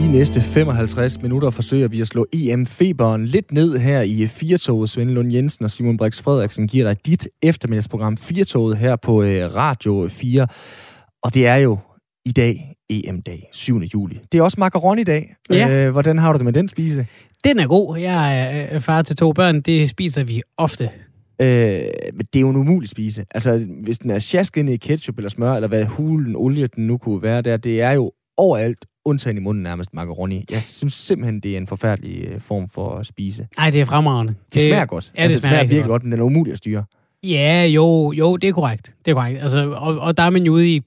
De næste 55 minutter forsøger vi at slå EM-feberen lidt ned her i Firtoget. Svend Lund Jensen og Simon Brix Frederiksen giver dig dit eftermiddagsprogram Firtoget her på øh, Radio 4. Og det er jo i dag EM-dag, 7. juli. Det er også macaroni-dag. Ja. Øh, hvordan har du det med den spise? Den er god. Jeg er øh, far til to børn. Det spiser vi ofte. Øh, men det er jo en umulig spise. Altså, hvis den er sjasket ind i ketchup eller smør, eller hvad hulen olie den nu kunne være der, det er jo overalt, undtagen i munden nærmest macaroni. Jeg synes simpelthen, det er en forfærdelig øh, form for at spise. Nej, det er fremragende. Det smager godt. Ja, det altså, det smager smager virkelig godt. godt, men den er umulig at styre. Ja, jo, jo, det er korrekt. Det er korrekt. Altså, og, og der er man jo ude i,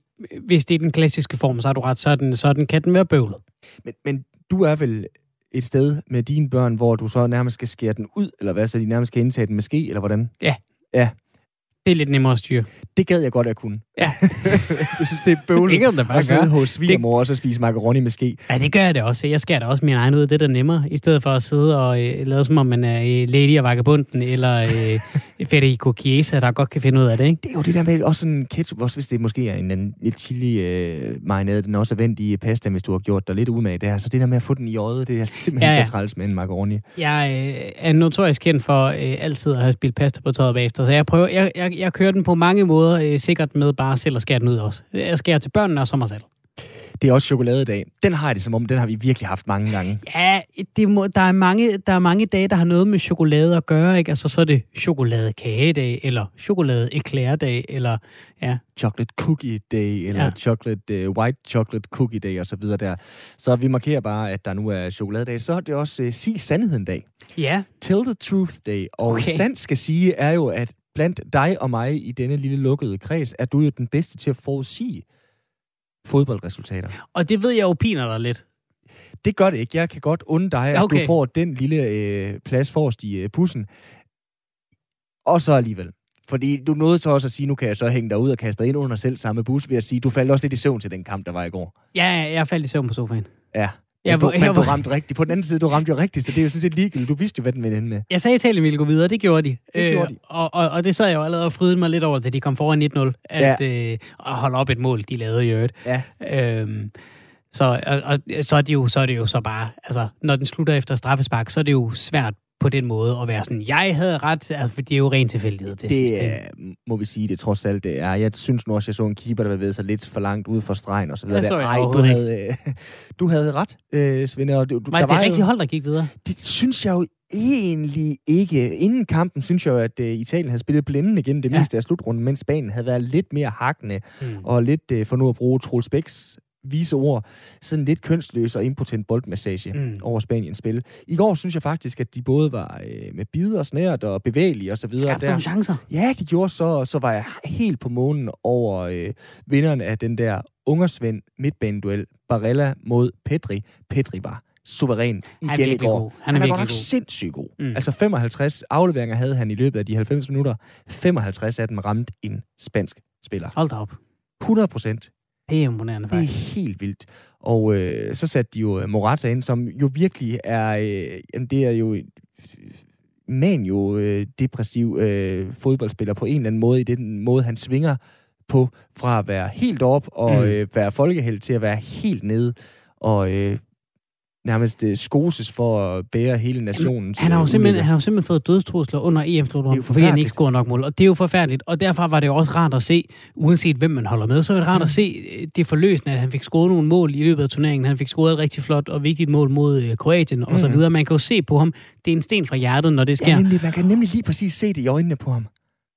hvis det er den klassiske form, så har du ret, så, er den, så den, kan den være bøvlet. Men, men du er vel et sted med dine børn, hvor du så nærmest skal skære den ud, eller hvad, så de nærmest skal indtage den med ske, eller hvordan? Det er lidt nemmere at styre. Det gad jeg godt, at kunne. Ja. jeg synes, det er bøvlet Det kan du bare at sidde gøre. hos svigermor og så spise macaroni med ske. Ja, det gør jeg da også. Jeg skærer da også min egen ud. Det er da nemmere, i stedet for at sidde og øh, lade som om man er øh, Lady og Vagabunden, eller øh, Federico Chiesa, der godt kan finde ud af det, ikke? Det er jo det der med også sådan ketchup, også hvis det måske er en, en, en chili øh, marinade, den også er vendt i pasta, hvis du har gjort dig lidt umage der. Så det der med at få den i øjet, det er simpelthen Ja, ja, ja. så træls med en macaroni. Jeg øh, er notorisk kendt for øh, altid at have spillet pasta på tøjet bagefter, så jeg prøver, jeg, jeg, jeg kører den på mange måder, øh, sikkert med bare selv at skære den ud også. Jeg skærer til børnene og så mig selv. Det er også chokoladedag. Den har jeg det som om, den har vi virkelig haft mange gange. Ja, det må, der, er mange, der er mange dage, der har noget med chokolade at gøre, ikke? Altså, så er det chokoladekagedag, eller chokolade eller ja, Chocolate Cookie Day, eller Ja. chocolate, uh, White Chocolate Cookie Day, og så videre der. Så vi markerer bare, at der nu er chokoladedag. Så er det også uh, Sig Sandheden Dag. ja, Tell the Truth Day. Og okay. sandt skal sige, er jo, at blandt dig og mig i denne lille lukkede kreds, er du jo den bedste til at forudsige fodboldresultater. og det ved jeg jo piner dig lidt. Det gør det ikke. Jeg kan godt unde dig, at Okay. du får den lille øh, plads forrest i øh, bussen. Og så alligevel. Fordi du nåede så også at sige, nu kan jeg så hænge dig ud og kaste dig ind under selv samme bus, ved at sige, du faldt også lidt i søvn til den kamp, der var i går. Ja, jeg faldt i søvn på sofaen. Ja. Men, Jeg du, men du ramte rigtigt. På den anden side, du ramte jo rigtigt, så det er jo sådan set ligegyldigt. Du vidste jo, hvad den ville ende med. Jeg sagde til, at ville gå videre, det gjorde de. Det gjorde de. og, og, og det sad jeg jo allerede og frydede mig lidt over, da de kom foran 1-0, at ja. øh, at holde op et mål, de lavede i øvrigt. Ja. Øhm, så, og, og, så, er det jo, så er det jo så bare, altså, når den slutter efter straffespark, så er det jo svært på den måde at være sådan, jeg havde ret, altså, for det er jo ren tilfældighed til sidst. Det ikke? er, må vi sige, det trods alt det er. Jeg synes nu også, jeg så en keeper, der bevægede sig lidt for langt ud for stregen og så videre. Det så Der. jeg Ej, du havde, øh, du havde ret, øh, Svende. Og du, Var der det var rigtige jo, hold, der gik videre? Det synes jeg jo egentlig ikke. Inden kampen synes jeg jo, at øh, Italien havde spillet blændende igennem det Ja. ja. meste af slutrunden, mens Spanien havde været lidt mere hakkende Mm. og lidt, øh, for nu at bruge Troels Bæks vise ord, sådan lidt kønsløs og impotent boldmassage Mm. over Spaniens spil. I går synes jeg faktisk, at de både var øh, med bid og snært og bevægelige og så videre. Skabte nogle chancer. Ja, de gjorde så, så var jeg helt på månen over øh, vinderen af den der ungersvend midtbaneduel. Barella mod Petri. Petri var suveræn Han er igen i går. god. Han er Han er nok sindssygt god. Mm. Altså 55 afleveringer havde han i løbet af de 90 minutter. 55 af dem ramt en spansk spiller. Hold da op. 100 procent. Det er imponerende, Det er faktisk. helt vildt. Og øh, så satte de jo øh, Morata ind, som jo virkelig er... Øh, jamen, det er jo man jo øh, depressiv øh, fodboldspiller på en eller anden måde, i den måde, han svinger på, fra at være helt op og mm. øh, være folkeheld til at være helt nede og øh, nærmest øh, skoses for at bære hele nationens Han har, jo simpelthen, han har jo simpelthen fået dødstrusler under Det er EM-slutrunden, jo fordi han ikke scorede nok mål. Og det er jo forfærdeligt. Og derfor var det jo også rart at se, uanset hvem man holder med, så er det rart at se øh, det forløsende, at han fik scoret nogle mål i løbet af turneringen. Han fik scoret et rigtig flot og vigtigt mål mod øh, Kroatien og så Mhm. videre. Man kan jo se på ham, det er en sten fra hjertet, når det sker. Ja, nemlig, man kan nemlig lige præcis se det i øjnene på ham.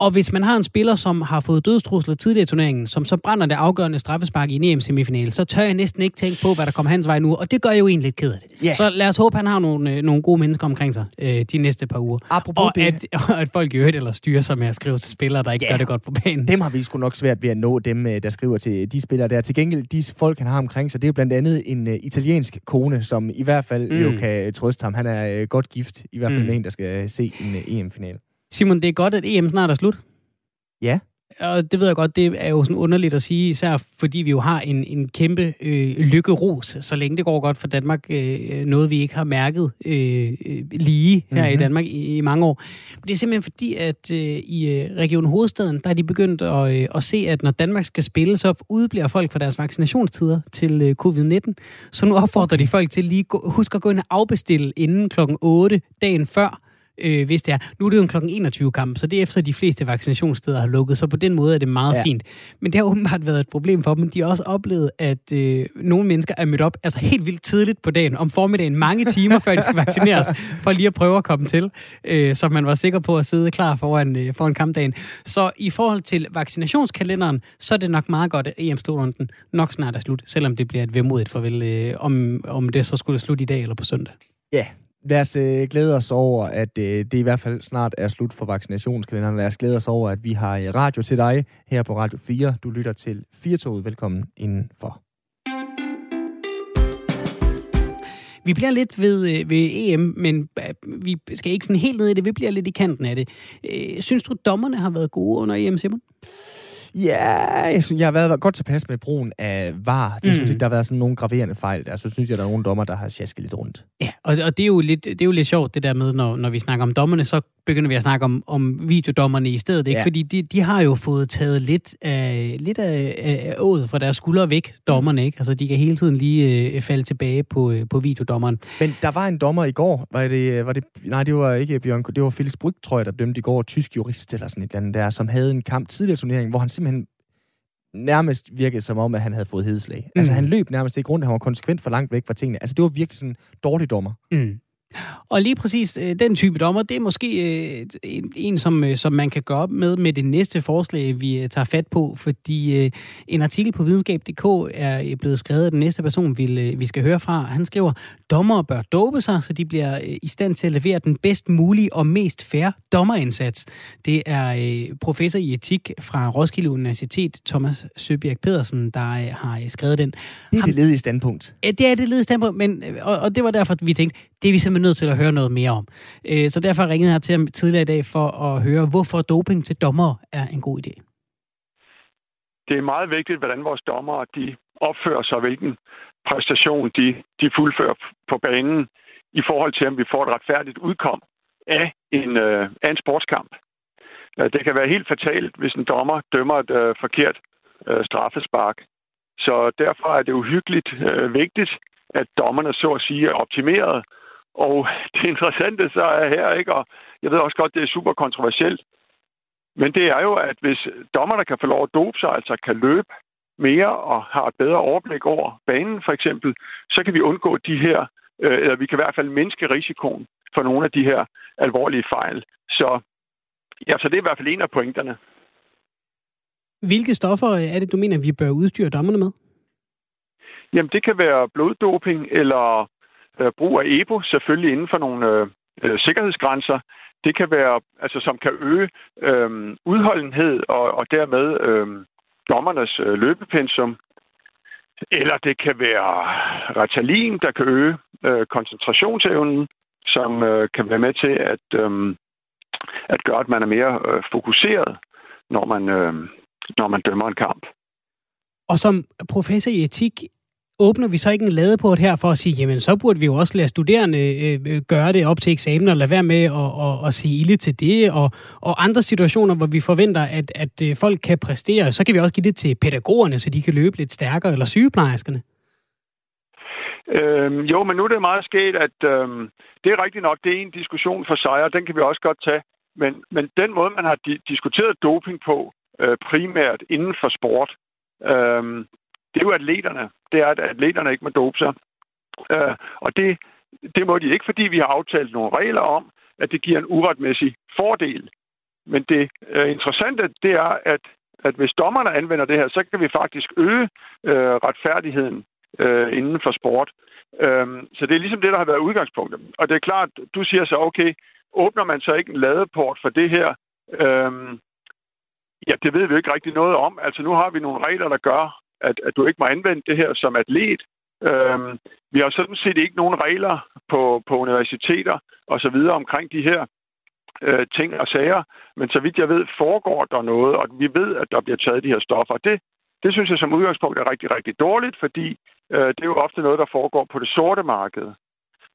Og hvis man har en spiller, som har fået dødstrusler tidligere i turneringen, som så brænder det afgørende straffespark i en EM-semifinale, så tør jeg næsten ikke tænke på, hvad der kommer hans vej nu, og det gør jeg jo egentlig lidt ked af det. Ja. Så lad os håbe, han har nogle, øh, nogle gode mennesker omkring sig øh, de næste par uger. Apropos Og det, at, og at folk i øvrigt eller styrer sig med at skrive til spillere, der ikke Ja. gør det godt på banen. dem har vi sgu nok svært ved at nå, dem øh, der skriver til de spillere der. Til gengæld, de folk, han har omkring sig, det er jo blandt andet en uh, italiensk kone, som i hvert fald Mm. jo kan trøste ham. Han er uh, godt gift, i hvert fald Mm. med en, der skal se en uh, EM-final. Simon, det er godt, at EM snart er slut. Ja. og det ved jeg godt, det er jo sådan underligt at sige, især fordi vi jo har en, en kæmpe øh, lykkeros, så længe det går godt for Danmark, øh, noget vi ikke har mærket øh, lige her mm-hmm. i mhm. Danmark i, i mange år. Det er simpelthen fordi, at øh, i øh, Region Hovedstaden, der er de begyndt at, øh, at se, at når Danmark skal spilles op, udbliver folk for deres vaccinationstider til øh, covid-19. Så nu opfordrer de folk til lige gå, husk at gå ind og afbestille inden klokken 8 dagen før, øh, hvis det er. Nu er det jo en kl. 21 kamp, så det er efter de fleste vaccinationssteder har lukket, så på den måde er det meget ja. fint. Men det har åbenbart været et problem for dem. De har også oplevet, at øh, nogle mennesker er mødt op altså helt vildt tidligt på dagen, om formiddagen, mange timer før de skal vaccineres, for lige at prøve at komme til, øh, så man var sikker på at sidde klar foran, øh, foran kampdagen. Så i forhold til vaccinationskalenderen, så er det nok meget godt, at EM-slutrunden nok snart er slut, selvom det bliver et vemodigt farvel, øh, om, om det så skulle slutte i dag eller på søndag. Ja, lad os øh, glæde os over, at øh, det i hvert fald snart er slut for vaccinationskalenderen. Lad os glæde os over, at vi har øh, radio til dig her på Radio 4. Du lytter til 4 Velkommen indenfor. Vi bliver lidt ved, øh, ved EM, men øh, vi skal ikke sådan helt ned i det. Vi bliver lidt i kanten af det. Øh, synes du, dommerne har været gode under EM, Simon? Ja, jeg, synes, jeg har været godt tilpas med brugen af VAR. Det mm. synes ikke, der har været sådan nogle graverende fejl der. Så synes jeg, der er nogle dommer, der har sjasket lidt rundt. Ja, og, og det, er jo lidt, det er jo lidt sjovt, det der med, når, når vi snakker om dommerne, så begynder vi at snakke om, om videodommerne i stedet. Ikke? Ja. Fordi de, de har jo fået taget lidt af, lidt af, af ådet fra deres skuldre væk, dommerne. Ikke? Altså, de kan hele tiden lige øh, falde tilbage på, øh, på videodommeren. Men der var en dommer i går. Var det, var det, nej, det var ikke Bjørn. Det var Felix Bryg, tror jeg, der dømte i går. Tysk jurist eller sådan et eller andet der, som havde en kamp tidligere turnering, hvor han simpelthen nærmest virkede som om, at han havde fået hedeslag. Altså, mm. Altså, han løb nærmest ikke rundt, han var konsekvent for langt væk fra tingene. Altså, det var virkelig sådan en dårlig dommer. Mm. Og lige præcis øh, den type dommer, det er måske øh, en, en som, øh, som man kan gøre op med med det næste forslag, vi øh, tager fat på, fordi øh, en artikel på videnskab.dk er øh, blevet skrevet af den næste person, vi, øh, vi skal høre fra. Han skriver, dommer bør dope sig, så de bliver øh, i stand til at levere den bedst mulige og mest fair dommerindsats. Det er øh, professor i etik fra Roskilde Universitet, Thomas Søbjerg Pedersen, der øh, har øh, skrevet den. Det er det ledige standpunkt. Ja, det er det ledige standpunkt, men, og, og det var derfor, vi tænkte, det er vi simpelthen nødt til at høre noget mere om. Øh, så derfor ringede jeg til ham tidligere i dag for at høre, hvorfor doping til dommer er en god idé. Det er meget vigtigt, hvordan vores dommere de opfører sig, hvilken præstation de, de fuldfører på banen i forhold til, om vi får et retfærdigt udkom af en, øh, af en sportskamp. Det kan være helt fatalt, hvis en dommer dømmer et øh, forkert øh, straffespark. Så derfor er det uhyggeligt øh, vigtigt, at dommerne så at sige er optimeret og det interessante så er her, ikke, og jeg ved også godt, det er super kontroversielt, men det er jo, at hvis dommerne kan få lov at dope sig, altså kan løbe mere og har et bedre overblik over banen for eksempel, så kan vi undgå de her, øh, eller vi kan i hvert fald mindske risikoen for nogle af de her alvorlige fejl. Så, ja, så det er i hvert fald en af pointerne. Hvilke stoffer er det, du mener, vi bør udstyre dommerne med? Jamen, det kan være bloddoping eller øh, brug af EPO, selvfølgelig inden for nogle øh, øh, sikkerhedsgrænser. Det kan være, altså som kan øge øh, udholdenhed og, og dermed øh, dommernes øh, løbepensum. Eller det kan være Ritalin, der kan øge øh, koncentrationsevnen, som øh, kan være med til at, øh, at gøre, at man er mere øh, fokuseret, når man, øh, når man dømmer en kamp. Og som professor i etik, åbner vi så ikke en ladeport her for at sige, jamen så burde vi jo også lade studerende øh, øh gøre det op til eksamen og lade være med at, og, og sige ilde til det, og, og andre situationer, hvor vi forventer, at, at øh, folk kan præstere, så kan vi også give det til pædagogerne, så de kan løbe lidt stærkere, eller sygeplejerskerne. Øhm, jo, men nu er det meget sket, at øhm, det er rigtigt nok, det er en diskussion for sig, og den kan vi også godt tage. Men, men den måde, man har di- diskuteret doping på, øh, primært inden for sport, øhm, det er jo atleterne. Det er, at atleterne ikke må dope sig. Øh, og det, det må de ikke, fordi vi har aftalt nogle regler om, at det giver en uretmæssig fordel. Men det øh, interessante, det er, at, at hvis dommerne anvender det her, så kan vi faktisk øge øh, retfærdigheden øh, inden for sport. Øhm, så det er ligesom det, der har været udgangspunktet. Og det er klart, du siger så, okay, åbner man så ikke en ladeport for det her? Øhm, ja, det ved vi jo ikke rigtig noget om. Altså nu har vi nogle regler, der gør, at, at du ikke må anvende det her som atlet. Øhm, vi har sådan set ikke nogen regler på, på universiteter og så videre omkring de her øh, ting og sager, men så vidt jeg ved, foregår der noget, og vi ved, at der bliver taget de her stoffer. Det, det synes jeg som udgangspunkt er rigtig, rigtig dårligt, fordi øh, det er jo ofte noget, der foregår på det sorte marked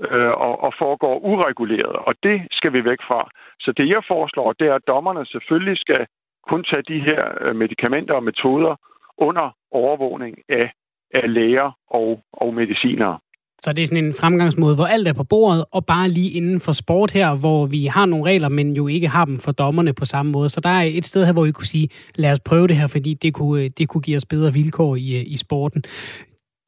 øh, og, og foregår ureguleret, og det skal vi væk fra. Så det, jeg foreslår, det er, at dommerne selvfølgelig skal kun tage de her øh, medicamenter og metoder under overvågning af, af læger og, og medicinere. Så det er sådan en fremgangsmåde, hvor alt er på bordet, og bare lige inden for sport her, hvor vi har nogle regler, men jo ikke har dem for dommerne på samme måde. Så der er et sted her, hvor vi kunne sige, lad os prøve det her, fordi det kunne, øh, det kunne give os bedre vilkår i, øh, i sporten.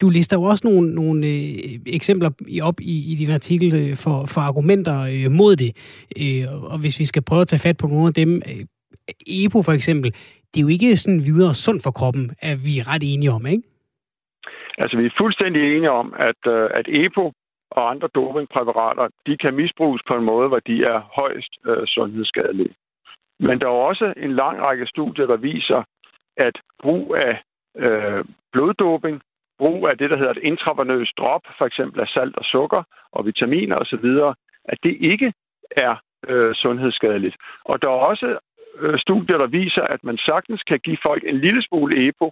Du lister jo også nogle, nogle øh, eksempler op i, i din artikel øh, for, for argumenter øh, mod det. Øh, og hvis vi skal prøve at tage fat på nogle af dem, øh, EPO for eksempel, det er jo ikke sådan videre sundt for kroppen, at vi er ret enige om, ikke? Altså, vi er fuldstændig enige om, at, øh, at EPO og andre dopingpræparater, de kan misbruges på en måde, hvor de er højst øh, sundhedsskadelige. Men der er også en lang række studier, der viser, at brug af øh, bloddoping, brug af det, der hedder et intravenøst drop, for eksempel af salt og sukker og vitaminer osv., at det ikke er øh, sundhedsskadeligt. Og der er også øh, studier, der viser, at man sagtens kan give folk en lille smule EPO,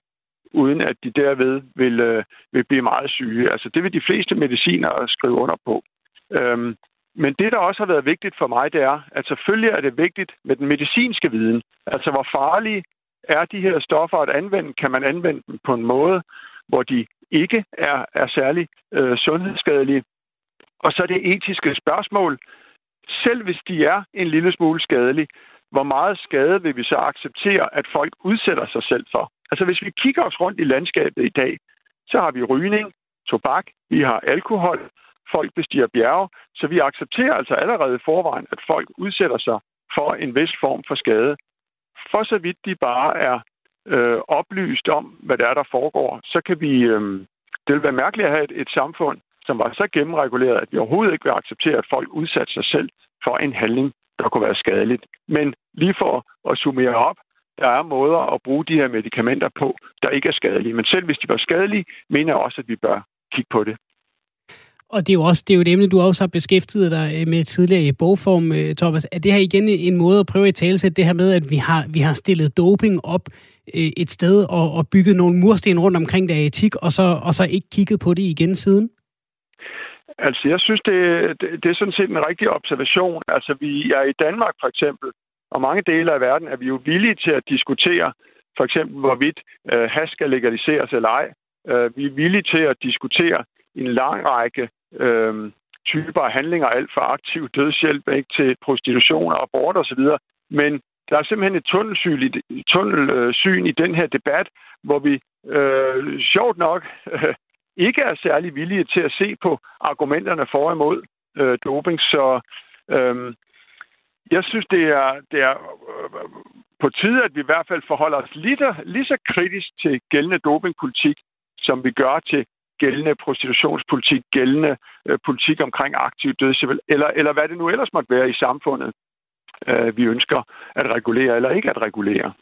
uden at de derved vil, øh, vil blive meget syge. Altså det vil de fleste mediciner skrive under på. Øhm, men det, der også har været vigtigt for mig, det er, at selvfølgelig er det vigtigt med den medicinske viden. Altså hvor farlige er de her stoffer at anvende? Kan man anvende dem på en måde, hvor de ikke er, er særlig øh, sundhedsskadelige? Og så det etiske spørgsmål. Selv hvis de er en lille smule skadelige, hvor meget skade vil vi så acceptere, at folk udsætter sig selv for? Altså hvis vi kigger os rundt i landskabet i dag, så har vi rygning, tobak, vi har alkohol, folk bestiger bjerge, så vi accepterer altså allerede i forvejen, at folk udsætter sig for en vis form for skade. For så vidt de bare er øh, oplyst om, hvad der er, der foregår, så kan vi... Øh, det vil være mærkeligt at have et, et samfund, som var så gennemreguleret, at vi overhovedet ikke vil acceptere, at folk udsætter sig selv for en handling, der kunne være skadeligt. Men lige for at summere op, der er måder at bruge de her medicamenter på, der ikke er skadelige. Men selv hvis de var skadelige, mener jeg også, at vi bør kigge på det. Og det er jo også det er jo et emne, du også har beskæftiget dig øh, med tidligere i bogform, øh, Thomas. Er det her igen en måde at prøve at talsætte det her med, at vi har, vi har stillet doping op øh, et sted og, og bygget nogle mursten rundt omkring der etik, og så, og så ikke kigget på det igen siden? Altså, jeg synes, det, det, det er sådan set en rigtig observation. Altså, vi er i Danmark for eksempel, og mange dele af verden er vi jo villige til at diskutere, for eksempel hvorvidt øh, has skal legaliseres eller ej. Øh, vi er villige til at diskutere en lang række øh, typer af handlinger, alt fra aktiv dødshjælp ikke, til prostitution, og abort osv. Men der er simpelthen et tunnelsyn i, tunnelsyn i den her debat, hvor vi øh, sjovt nok øh, ikke er særlig villige til at se på argumenterne for og imod øh, doping. Så øh, jeg synes, det er, det er øh, på tide, at vi i hvert fald forholder os lige, lige så kritisk til gældende dopingpolitik, som vi gør til gældende prostitutionspolitik, gældende øh, politik omkring aktiv dødshjælp, eller, eller hvad det nu ellers måtte være i samfundet, øh, vi ønsker at regulere eller ikke at regulere.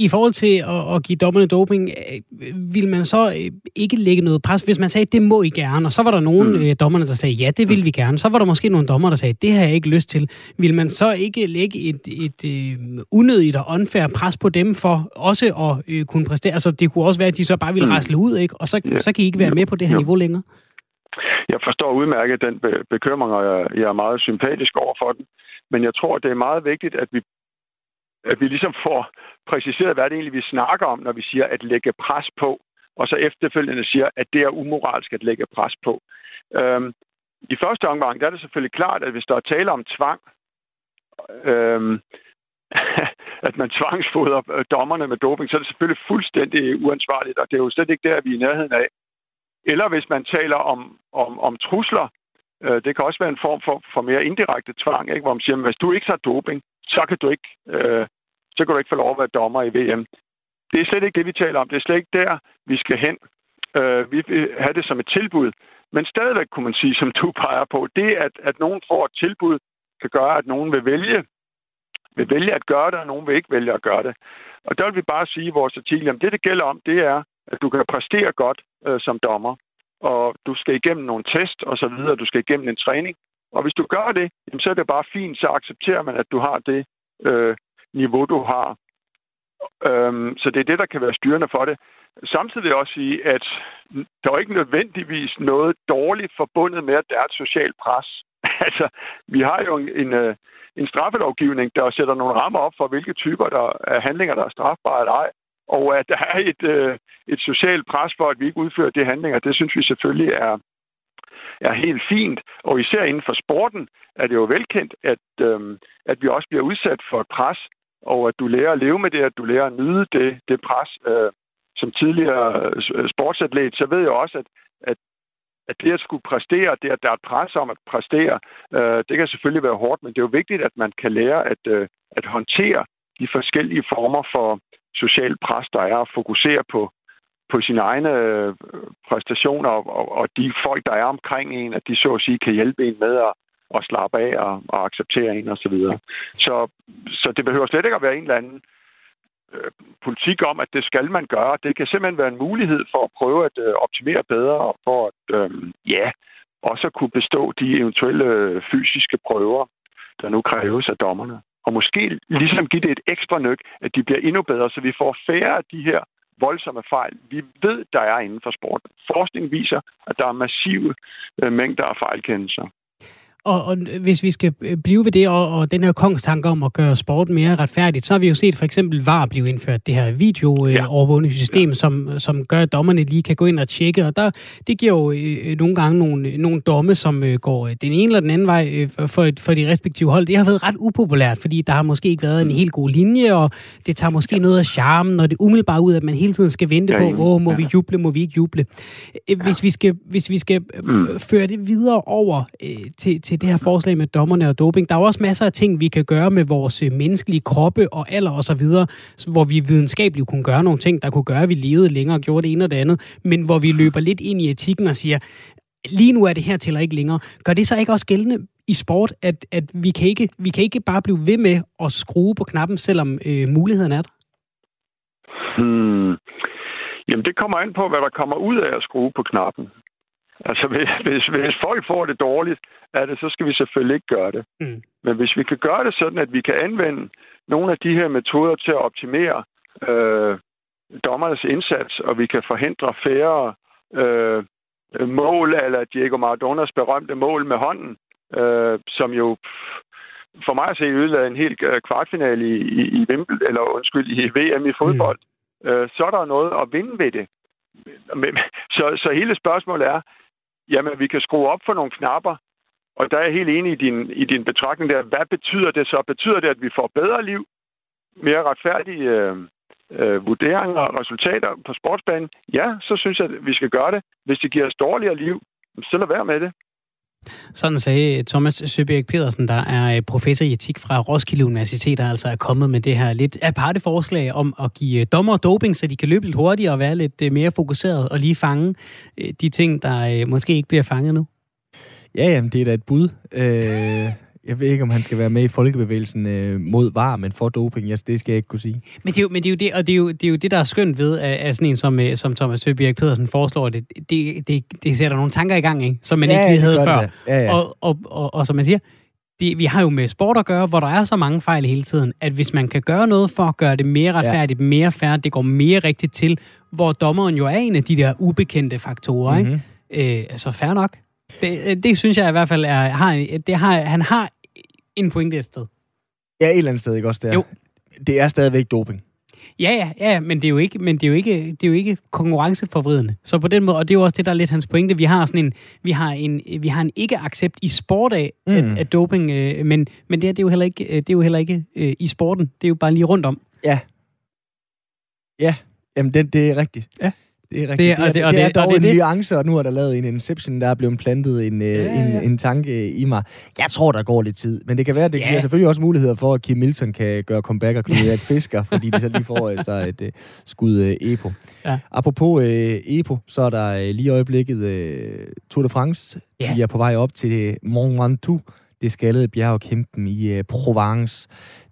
I forhold til at, at give dommerne doping, øh, vil man så øh, ikke lægge noget pres? Hvis man sagde, det må I gerne, og så var der nogle mm. Øh, dommerne, der sagde, ja, det vil vi gerne. Så var der måske nogle dommer, der sagde, det har jeg ikke lyst til. Vil man så ikke lægge et, et, et unødigt og unfair pres på dem for også at øh, kunne præstere? Altså, det kunne også være, at de så bare ville mm. rasle ud, ikke? og så, yeah. så kan I ikke være med på det her yeah. niveau længere. Jeg forstår udmærket den bekymring, og jeg er meget sympatisk over for den. Men jeg tror, det er meget vigtigt, at vi at vi ligesom får præciseret, hvad det egentlig vi snakker om, når vi siger at lægge pres på, og så efterfølgende siger, at det er umoralsk at lægge pres på. Øhm, I første omgang der er det selvfølgelig klart, at hvis der er tale om tvang, øhm, at man tvangsfoder øh, dommerne med doping, så er det selvfølgelig fuldstændig uansvarligt, og det er jo slet ikke der, vi er i nærheden af. Eller hvis man taler om, om, om trusler, øh, det kan også være en form for, for mere indirekte tvang, ikke? hvor man siger, at hvis du ikke tager doping, så kan du ikke, øh, så kan du ikke få lov at være dommer i VM. Det er slet ikke det, vi taler om. Det er slet ikke der, vi skal hen. Øh, vi vil have det som et tilbud. Men stadigvæk kunne man sige, som du peger på, det at, at nogen får et tilbud, kan gøre, at nogen vil vælge, vil vælge at gøre det, og nogen vil ikke vælge at gøre det. Og der vil vi bare sige i vores artikel, at det, det gælder om, det er, at du kan præstere godt øh, som dommer, og du skal igennem nogle test og så videre, du skal igennem en træning, og hvis du gør det, jamen, så er det bare fint, så accepterer man, at du har det øh, niveau, du har. Øhm, så det er det, der kan være styrende for det. Samtidig vil jeg også sige, at der er ikke nødvendigvis noget dårligt forbundet med, at der er et socialt pres. altså, vi har jo en, en, øh, en straffelovgivning, der sætter nogle rammer op for, hvilke typer der er handlinger, der er strafbare eller ej. Og at der er et, øh, et socialt pres for, at vi ikke udfører de handlinger, det synes vi selvfølgelig er, er helt fint. Og især inden for sporten er det jo velkendt, at, øh, at vi også bliver udsat for et pres, og at du lærer at leve med det, at du lærer at nyde det, det pres. Øh, som tidligere øh, sportsatlet, så ved jeg også, at, at, at det at skulle præstere, det at der er et pres om at præstere, øh, det kan selvfølgelig være hårdt, men det er jo vigtigt, at man kan lære at, øh, at håndtere de forskellige former for social pres, der er, at fokusere på, på sine egne øh, præstationer, og, og de folk, der er omkring en, at de så at sige kan hjælpe en med at, at slappe af og, og acceptere en osv. Så, videre. så, så det behøver slet ikke at være en eller anden øh, politik om, at det skal man gøre. Det kan simpelthen være en mulighed for at prøve at øh, optimere bedre, og for at, øh, ja, også kunne bestå de eventuelle øh, fysiske prøver, der nu kræves af dommerne. Og måske ligesom give det et ekstra nyk, at de bliver endnu bedre, så vi får færre af de her voldsomme fejl, vi ved, der er inden for sporten. Forskning viser, at der er massive øh, mængder af fejlkendelser. Og, og hvis vi skal øh, blive ved det, og, og den her kongstanke om at gøre sport mere retfærdigt, så har vi jo set for eksempel VAR blive indført, det her video-overvågningssystem, ja. som, som gør, at dommerne lige kan gå ind og tjekke. Og der, det giver jo øh, nogle gange nogle, nogle domme, som øh, går den ene eller den anden vej øh, for, for de respektive hold. Det har været ret upopulært, fordi der har måske ikke været en helt god linje, og det tager måske ja. noget af charmen, når det umiddelbart ud, at man hele tiden skal vente ja, på, åh, må ja. vi juble, må vi ikke juble. Øh, hvis vi skal, hvis vi skal øh, mm. føre det videre over øh, til, til det her forslag med dommerne og doping. Der er også masser af ting, vi kan gøre med vores øh, menneskelige kroppe og alder og så videre, hvor vi videnskabeligt kunne gøre nogle ting, der kunne gøre, at vi levede længere og gjorde det ene og det andet, men hvor vi løber lidt ind i etikken og siger, lige nu er det her til ikke længere. Gør det så ikke også gældende i sport, at, at vi, kan ikke, vi kan ikke bare blive ved med at skrue på knappen, selvom øh, muligheden er der? Hmm. Jamen, det kommer an på, hvad der kommer ud af at skrue på knappen. Altså, hvis, hvis, hvis folk får det dårligt af det, så skal vi selvfølgelig ikke gøre det. Mm. Men hvis vi kan gøre det sådan, at vi kan anvende nogle af de her metoder til at optimere øh, dommernes indsats, og vi kan forhindre færre øh, mål, eller Diego Maradonas berømte mål med hånden, øh, som jo for mig at se ødelagde en helt øh, kvartfinale i, i, i Wimbledon, eller undskyld, i VM i fodbold, mm. øh, så er der noget at vinde ved det. Så, så hele spørgsmålet er, jamen vi kan skrue op for nogle knapper, og der er jeg helt enig i din, i din betragtning der. Hvad betyder det så? Betyder det, at vi får bedre liv, mere retfærdige øh, øh, vurderinger og resultater på sportsbanen? Ja, så synes jeg, at vi skal gøre det. Hvis det giver os dårligere liv, så lad være med det. Sådan sagde Thomas Søbjerg Pedersen, der er øh, professor i etik fra Roskilde Universitet, der altså er kommet med det her lidt aparte forslag om at give øh, dommer doping, så de kan løbe lidt hurtigere og være lidt øh, mere fokuseret og lige fange de ting, der måske ikke bliver fanget nu. Ja, jamen, det er da et bud. Øh, jeg ved ikke, om han skal være med i folkebevægelsen øh, mod var, men for doping, yes, det skal jeg ikke kunne sige. Men det er jo, men det, er jo det, og det er, jo, det er jo det, der er skønt ved, at, at sådan en som, øh, som Thomas Søbjerg Pedersen foreslår, det, det, det, det sætter nogle tanker i gang, ikke? som man ja, ikke lige havde før. Ja, ja. Og, og, og, og som man siger, det, vi har jo med sport at gøre, hvor der er så mange fejl hele tiden, at hvis man kan gøre noget for at gøre det mere retfærdigt, ja. mere fair, det går mere rigtigt til, hvor dommeren jo er en af de der ubekendte faktorer, mm-hmm. ikke? Øh, så fair nok. Det, det synes jeg i hvert fald er, har, det har, han har en pointe et sted. Ja, et eller andet sted, ikke også? Det er, jo. Det er stadigvæk doping. Ja, ja, ja, men det er jo ikke, men det er jo ikke, det er jo ikke konkurrenceforvridende. Så på den måde, og det er jo også det, der er lidt hans pointe. Vi har sådan en, vi har en, vi har en ikke-accept i sport af, mm. at, at doping, øh, men, men det, er, det er jo heller ikke, øh, det er jo heller ikke øh, i sporten. Det er jo bare lige rundt om. Ja. Ja, jamen det, det er rigtigt. Ja. Det er rigtigt. Det er, det, er, og er dog og det, en nuance, og nu er der lavet en Inception, der er blevet plantet en, øh, ja, ja. en, en tanke i mig. Jeg tror, der går lidt tid, men det kan være, at det ja. giver selvfølgelig også muligheder for, at Kim Milton kan gøre comeback og knyde et fisker, fordi de så lige får altså et uh, skud uh, EPO. Ja. Apropos uh, EPO, så er der uh, lige i øjeblikket uh, Tour de France. Ja. De er på vej op til Mont Ventoux, det skaldede bjergkæmpen i uh, Provence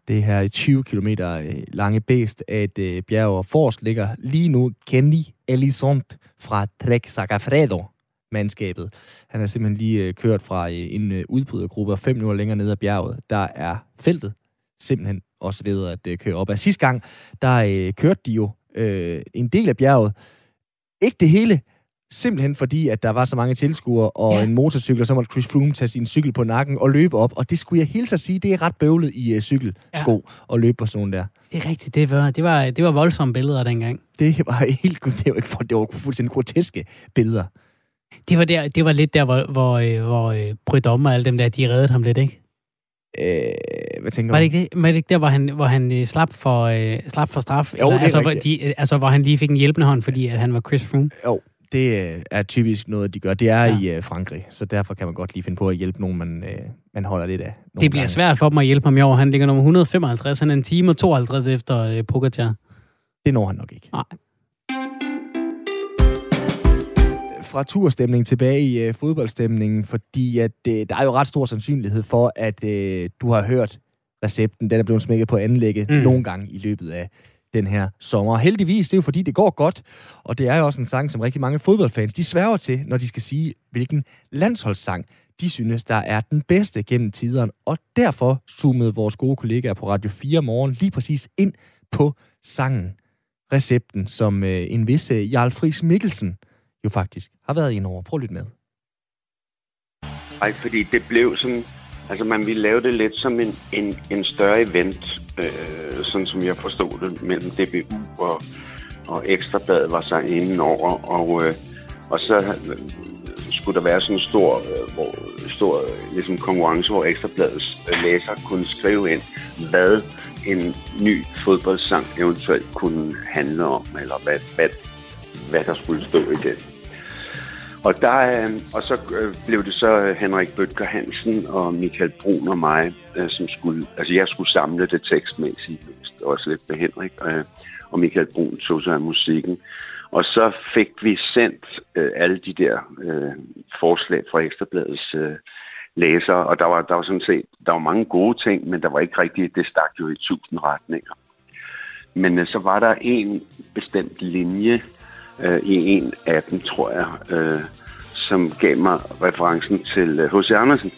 det her 20 km øh, lange bæst af et øh, bjerg, og forrest ligger lige nu Kenny Elisont fra Trek Sagafredo. mandskabet. Han er simpelthen lige øh, kørt fra øh, en øh, udbrydergruppe og fem minutter længere ned ad bjerget. Der er feltet simpelthen også ved at øh, køre op af. Sidste gang, der øh, kørte de jo øh, en del af bjerget. Ikke det hele, simpelthen fordi, at der var så mange tilskuere og ja. en motorcykel, og så måtte Chris Froome tage sin cykel på nakken og løbe op. Og det skulle jeg helt så sige, det er ret bøvlet i uh, cykelsko ja. at løbe på sådan der. Det er rigtigt. Det var, det var, det var voldsomme billeder dengang. Det var helt det var, ikke, det var fuldstændig groteske billeder. Det var, der, det var lidt der, hvor, hvor, øh, hvor øh, Brydom og alle dem der, de reddede ham lidt, ikke? Øh, hvad tænker var det ikke det? Var det ikke der, hvor han, hvor han øh, slap, for, øh, slap for straf? Jo, Eller, altså, hvor de, altså, hvor han lige fik en hjælpende hånd, fordi at han var Chris Froome? Jo, det øh, er typisk noget, de gør. Det er ja. i uh, Frankrig, så derfor kan man godt lige finde på at hjælpe nogen, man, uh, man holder lidt af. Det bliver gange. svært for dem at hjælpe ham i år. Han ligger nummer 155, han er en time og 52 efter uh, Pogacar. Det når han nok ikke. Nej. Fra turstemning tilbage i uh, fodboldstemningen, fordi at, uh, der er jo ret stor sandsynlighed for, at uh, du har hørt recepten. Den er blevet smækket på anlægget mm. nogle gange i løbet af den her sommer. heldigvis, det er jo fordi, det går godt, og det er jo også en sang, som rigtig mange fodboldfans, de sværger til, når de skal sige, hvilken landsholdssang de synes, der er den bedste gennem tiderne. Og derfor zoomede vores gode kollegaer på Radio 4 morgen lige præcis ind på sangen, recepten, som øh, en vis øh, Jarl Friis Mikkelsen jo faktisk har været ind over. Prøv at lytte med. Nej, fordi det blev sådan Altså man ville lave det lidt som en, en, en større event, øh, sådan som jeg forstod det, mellem DBU og, og Ekstrabladet var sig inden over, og, øh, og så øh, skulle der være sådan en stor, øh, hvor, stor ligesom konkurrence, hvor Ekstrabladets øh, læser kunne skrive ind, hvad en ny fodboldsang eventuelt kunne handle om, eller hvad, hvad, hvad der skulle stå i det. Og, der, øh, og så øh, blev det så øh, Henrik Bøtger Hansen og Michael Brun og mig, som skulle, altså jeg skulle samle det tekstmæssigt, også lidt med Henrik, og Michael Brun tog sig af musikken. Og så fik vi sendt alle de der forslag fra Ekstrabladets læsere, og der var, der var sådan set, der var mange gode ting, men der var ikke rigtigt, det stak jo i tusind retninger. Men så var der en bestemt linje, øh, i en af dem, tror jeg, øh, som gav mig referencen til øh, H.C. Andersen.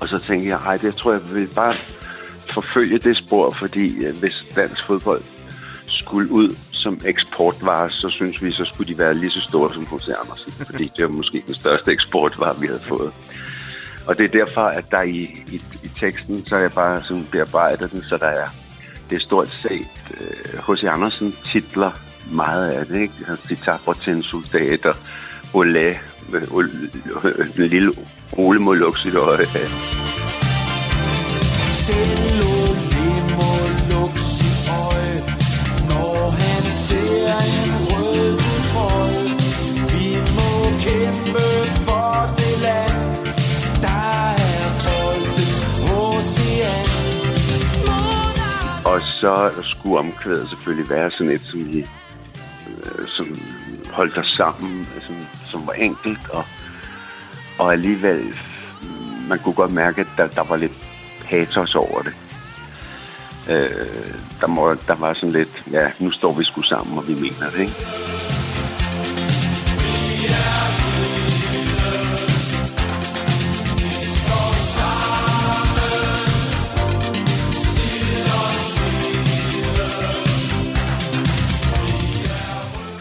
Og så tænkte jeg, ej, det tror jeg vil bare forfølge det spor, fordi øh, hvis dansk fodbold skulle ud som eksportvare, så synes vi, så skulle de være lige så store som H.C. Andersen, fordi det var måske den største eksportvare, vi havde fået. Og det er derfor, at der i, i, i teksten, så er jeg bare sådan bearbejdet den, så der er, det er stort set H.C. Øh, Andersen titler meget af det, ikke? Altså, de tager til en soldat og Olé, en lille Ole må lukke sit øje. når han ser en rød trøje. Vi må kæmpe for det land, der er boldets ocean. Og så skulle omkvædet selvfølgelig være sådan et, som vi øh, som holdt os sammen, som, som var enkelt, og, og alligevel, man kunne godt mærke, at der, der var lidt patos over det. Øh, der, må, der var sådan lidt, ja, nu står vi sgu sammen, og vi mener det, ikke? Øh,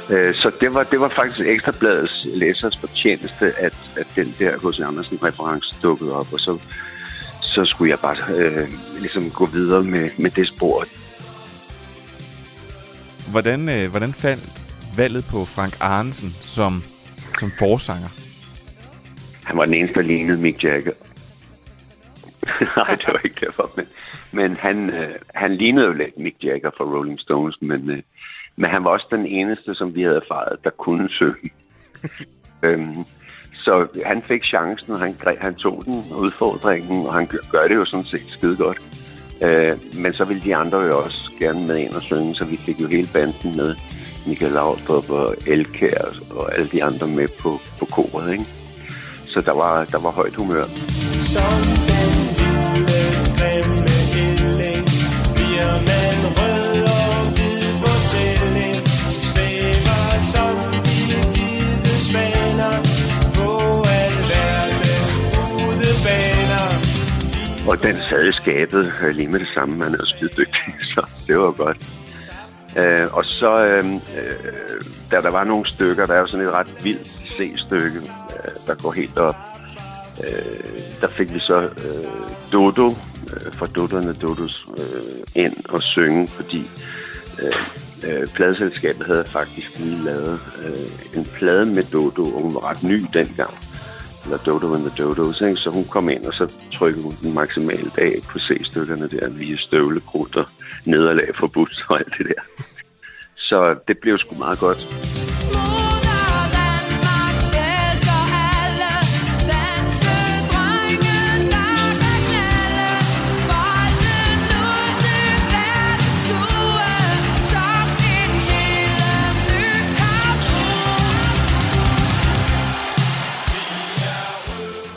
så det var, det var faktisk Ekstrabladets læsers fortjeneste, at, at den der H.C. Andersen-reference dukkede op, og så, så skulle jeg bare øh, ligesom gå videre med, med det spor. Hvordan, øh, hvordan faldt valget på Frank Arnesen som, som forsanger? Han var den eneste, der lignede Mick Jagger. Nej, det var ikke derfor. Men, men han, øh, han lignede jo lidt Mick Jagger fra Rolling Stones, men, øh, men han var også den eneste, som vi havde erfaret, der kunne synge. øhm, så han fik chancen, og han, han tog den udfordringen, og han gør det jo sådan set skide godt. Øh, men så ville de andre jo også gerne med ind og synge, så vi fik jo hele banden med. Michael Laudrup og Elkær og alle de andre med på, på koret, ikke? Så der var, der var højt humør. Som den lille grimme Og den sad i skabet øh, lige med det samme. Man er skide dygtig, så det var godt. Øh, og så, øh, øh, da der var nogle stykker, der er jo sådan et ret vildt C-stykke, øh, der går helt op. Øh, der fik vi så øh, Dodo øh, fra Doderne Dodos øh, ind og synge, fordi øh, øh, pladeselskabet havde faktisk lige lavet øh, en plade med Dodo, og hun var ret ny dengang. Eller Dodo and the Dodos, ikke? Så hun kom ind, og så trykkede hun den maksimalt af på C-stykkerne der, via støvlegrut og nederlag forbudt og alt det der. Så det blev sgu meget godt.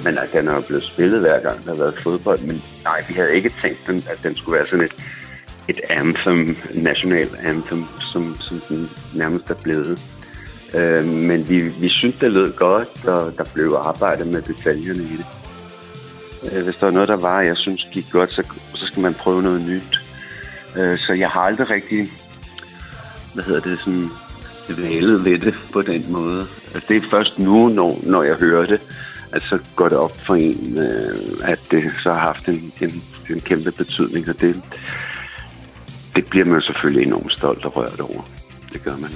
Men at den er jo blevet spillet hver gang, der har været fodbold. Men nej, vi havde ikke tænkt, den, at den skulle være sådan et, et anthem, national anthem, som, som den nærmest er blevet. Øh, men vi, vi synes, det lød godt, og der blev arbejdet med detaljerne i det. Øh, hvis der er noget, der var, jeg synes gik godt, så, så skal man prøve noget nyt. Øh, så jeg har aldrig rigtig, hvad hedder det, sådan dvælet lidt det på den måde. Altså, det er først nu, når, når jeg hører det, at så går det op for en, øh, at det så har haft en, en, en kæmpe betydning, og det, det bliver man selvfølgelig enormt stolt og rørt over. Det gør man.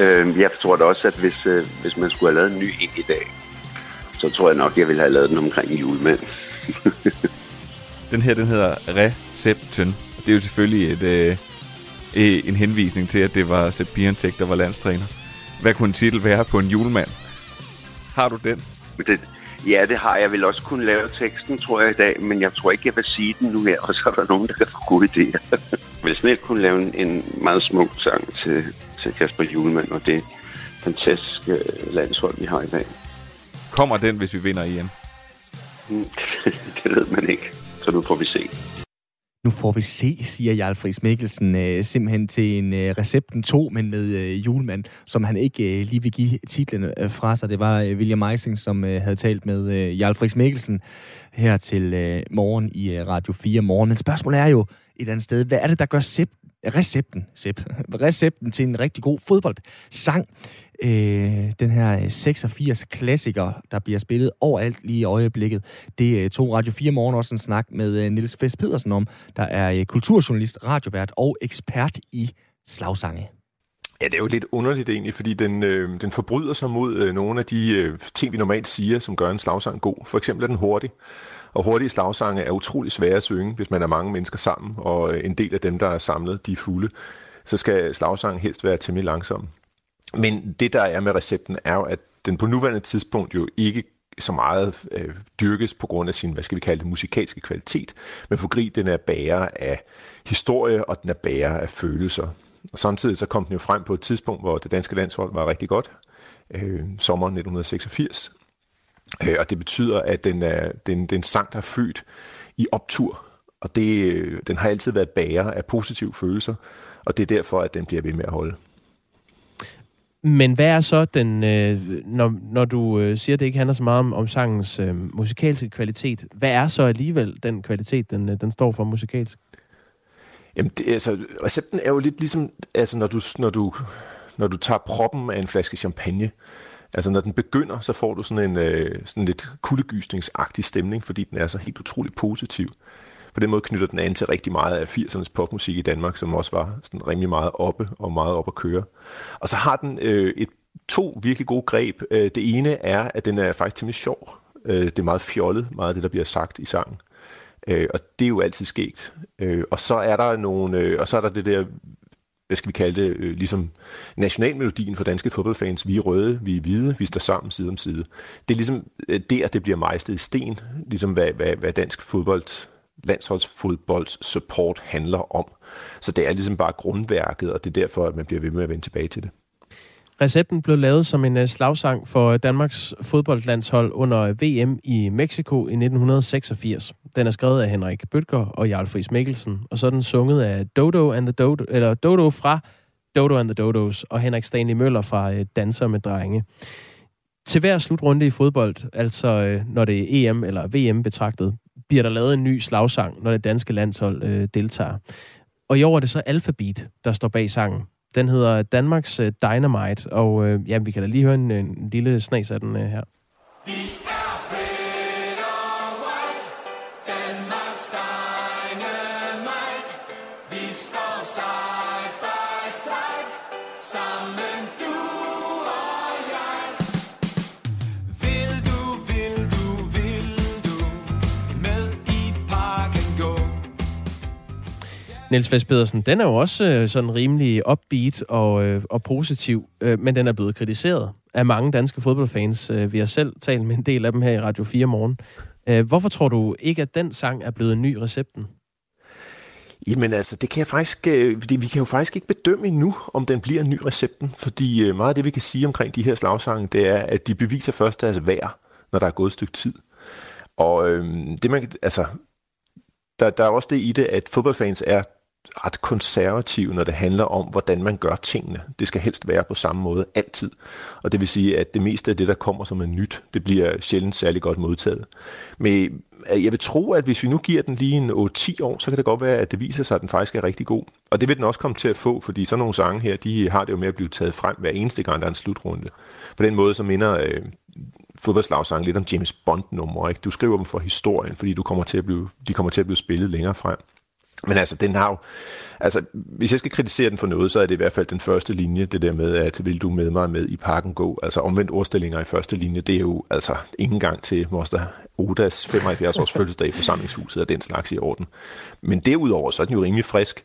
Øh, jeg tror da også, at hvis, øh, hvis man skulle have lavet en ny en i dag, så tror jeg nok, jeg ville have lavet den omkring julemand. Den her, den hedder Recepten. Det er jo selvfølgelig et, øh, en henvisning til, at det var Sepp Bierentek, der var landstræner. Hvad kunne en titel være på en julemand? Har du den? Det, ja, det har jeg vel også kunne lave teksten, tror jeg i dag, men jeg tror ikke, jeg vil sige den nu her, og så er der nogen, der kan få gode idéer. jeg vil snart kunne lave en, en meget smuk sang til, til Kasper Julemand, og det fantastiske landshold, vi har i dag. Kommer den, hvis vi vinder igen? det ved man ikke, så nu får vi se. Nu får vi se, siger Jarl Friis Mikkelsen, øh, simpelthen til en øh, recepten 2, men med øh, julemand, som han ikke øh, lige vil give titlen øh, fra sig. Det var øh, William Eising, som øh, havde talt med øh, Jarl Friis Mikkelsen her til øh, morgen i øh, Radio 4 morgen. Men spørgsmålet er jo et andet sted, hvad er det, der gør Sepp recepten, Sepp, recepten til en rigtig god fodboldsang. Øh, den her øh, 86 klassiker, der bliver spillet overalt lige i øjeblikket. Det øh, tog Radio 4 Morgen også en snak med øh, Nils Fest Pedersen om, der er øh, kulturjournalist, radiovært og ekspert i slagsange. Ja, det er jo lidt underligt egentlig, fordi den, øh, den forbryder sig mod øh, nogle af de øh, ting, vi normalt siger, som gør en slagsang god. For eksempel er den hurtig. Og hurtige slagsange er utrolig svære at synge, hvis man er mange mennesker sammen, og øh, en del af dem, der er samlet, de er fulde. Så skal slagsangen helst være temmelig langsom. Men det, der er med recepten, er jo, at den på nuværende tidspunkt jo ikke så meget øh, dyrkes på grund af sin, hvad skal vi kalde det, musikalske kvalitet, men for Grig, den er bærer af historie, og den er bærer af følelser. Og samtidig så kom den jo frem på et tidspunkt, hvor det danske landshold var rigtig godt, øh, sommeren 1986, Øh, og det betyder, at den er, den, den sang, der er født i optur, og det, øh, den har altid været bærer af positive følelser, og det er derfor, at den bliver ved med at holde. Men hvad er så den, øh, når, når du øh, siger, at det ikke handler så meget om, om sangens øh, musikalske kvalitet, hvad er så alligevel den kvalitet, den, øh, den står for musikalsk? Jamen, det, altså, recepten er jo lidt ligesom, altså, når du, når du, når du tager proppen af en flaske champagne, Altså når den begynder, så får du sådan en øh, sådan lidt kuldegysningsagtig stemning, fordi den er så helt utrolig positiv. På den måde knytter den an til rigtig meget af 80'ernes popmusik i Danmark, som også var sådan rimelig meget oppe og meget op at køre. Og så har den øh, et to virkelig gode greb. Øh, det ene er, at den er faktisk temmelig sjov. Øh, det er meget fjollet, meget af det, der bliver sagt i sangen. Øh, Øh, og det er jo altid sket. Øh, og så er der nogle, øh, og så er der det der hvad skal vi kalde det, øh, ligesom nationalmelodien for danske fodboldfans. Vi er røde, vi er hvide, vi står sammen side om side. Det er ligesom øh, der, det bliver mejstet i sten, ligesom hvad, hvad, hvad dansk fodbold, landsholdsfodbolds support handler om. Så det er ligesom bare grundværket, og det er derfor, at man bliver ved med at vende tilbage til det. Recepten blev lavet som en øh, slagsang for Danmarks fodboldlandshold under øh, VM i Mexico i 1986. Den er skrevet af Henrik Bøtger og Jarl Friis Mikkelsen, og så er den sunget af Dodo, and the Dodo, eller Dodo fra Dodo and the Dodos og Henrik Stanley Møller fra øh, Danser med Drenge. Til hver slutrunde i fodbold, altså når det er EM eller VM betragtet, bliver der lavet en ny slagsang, når det danske landshold øh, deltager. Og i år er det så Alphabet, der står bag sangen. Den hedder Danmarks øh, Dynamite, og øh, ja, vi kan da lige høre en, øh, en lille snas af den øh, her. Niels Vest Pedersen, den er jo også øh, sådan rimelig upbeat og, øh, og positiv, øh, men den er blevet kritiseret af mange danske fodboldfans. Øh, vi har selv talt med en del af dem her i Radio 4 morgen. Øh, hvorfor tror du ikke, at den sang er blevet en ny recepten? Jamen altså, det kan jeg faktisk, øh, fordi vi kan jo faktisk ikke bedømme endnu, om den bliver en ny recepten, fordi øh, meget af det, vi kan sige omkring de her slagsange, det er, at de beviser først deres værd, når der er gået et stykke tid. Og øh, det man, altså, der, der er også det i det, at fodboldfans er ret konservative, når det handler om, hvordan man gør tingene. Det skal helst være på samme måde altid. Og det vil sige, at det meste af det, der kommer som er nyt, det bliver sjældent særlig godt modtaget. Men jeg vil tro, at hvis vi nu giver den lige en 8-10 år, så kan det godt være, at det viser sig, at den faktisk er rigtig god. Og det vil den også komme til at få, fordi sådan nogle sange her, de har det jo med at blive taget frem hver eneste gang, der er en slutrunde. På den måde, så minder øh, fodboldslagsang lidt om James Bond-numre. Ikke? Du skriver dem for historien, fordi du kommer til at blive, de kommer til at blive spillet længere frem. Men altså, den har jo, altså, hvis jeg skal kritisere den for noget, så er det i hvert fald den første linje, det der med, at vil du med mig med i parken gå? Altså omvendt ordstillinger i første linje, det er jo altså ingen gang til Moster Odas 75 års fødselsdag i forsamlingshuset og den slags i orden. Men derudover, så er den jo rimelig frisk.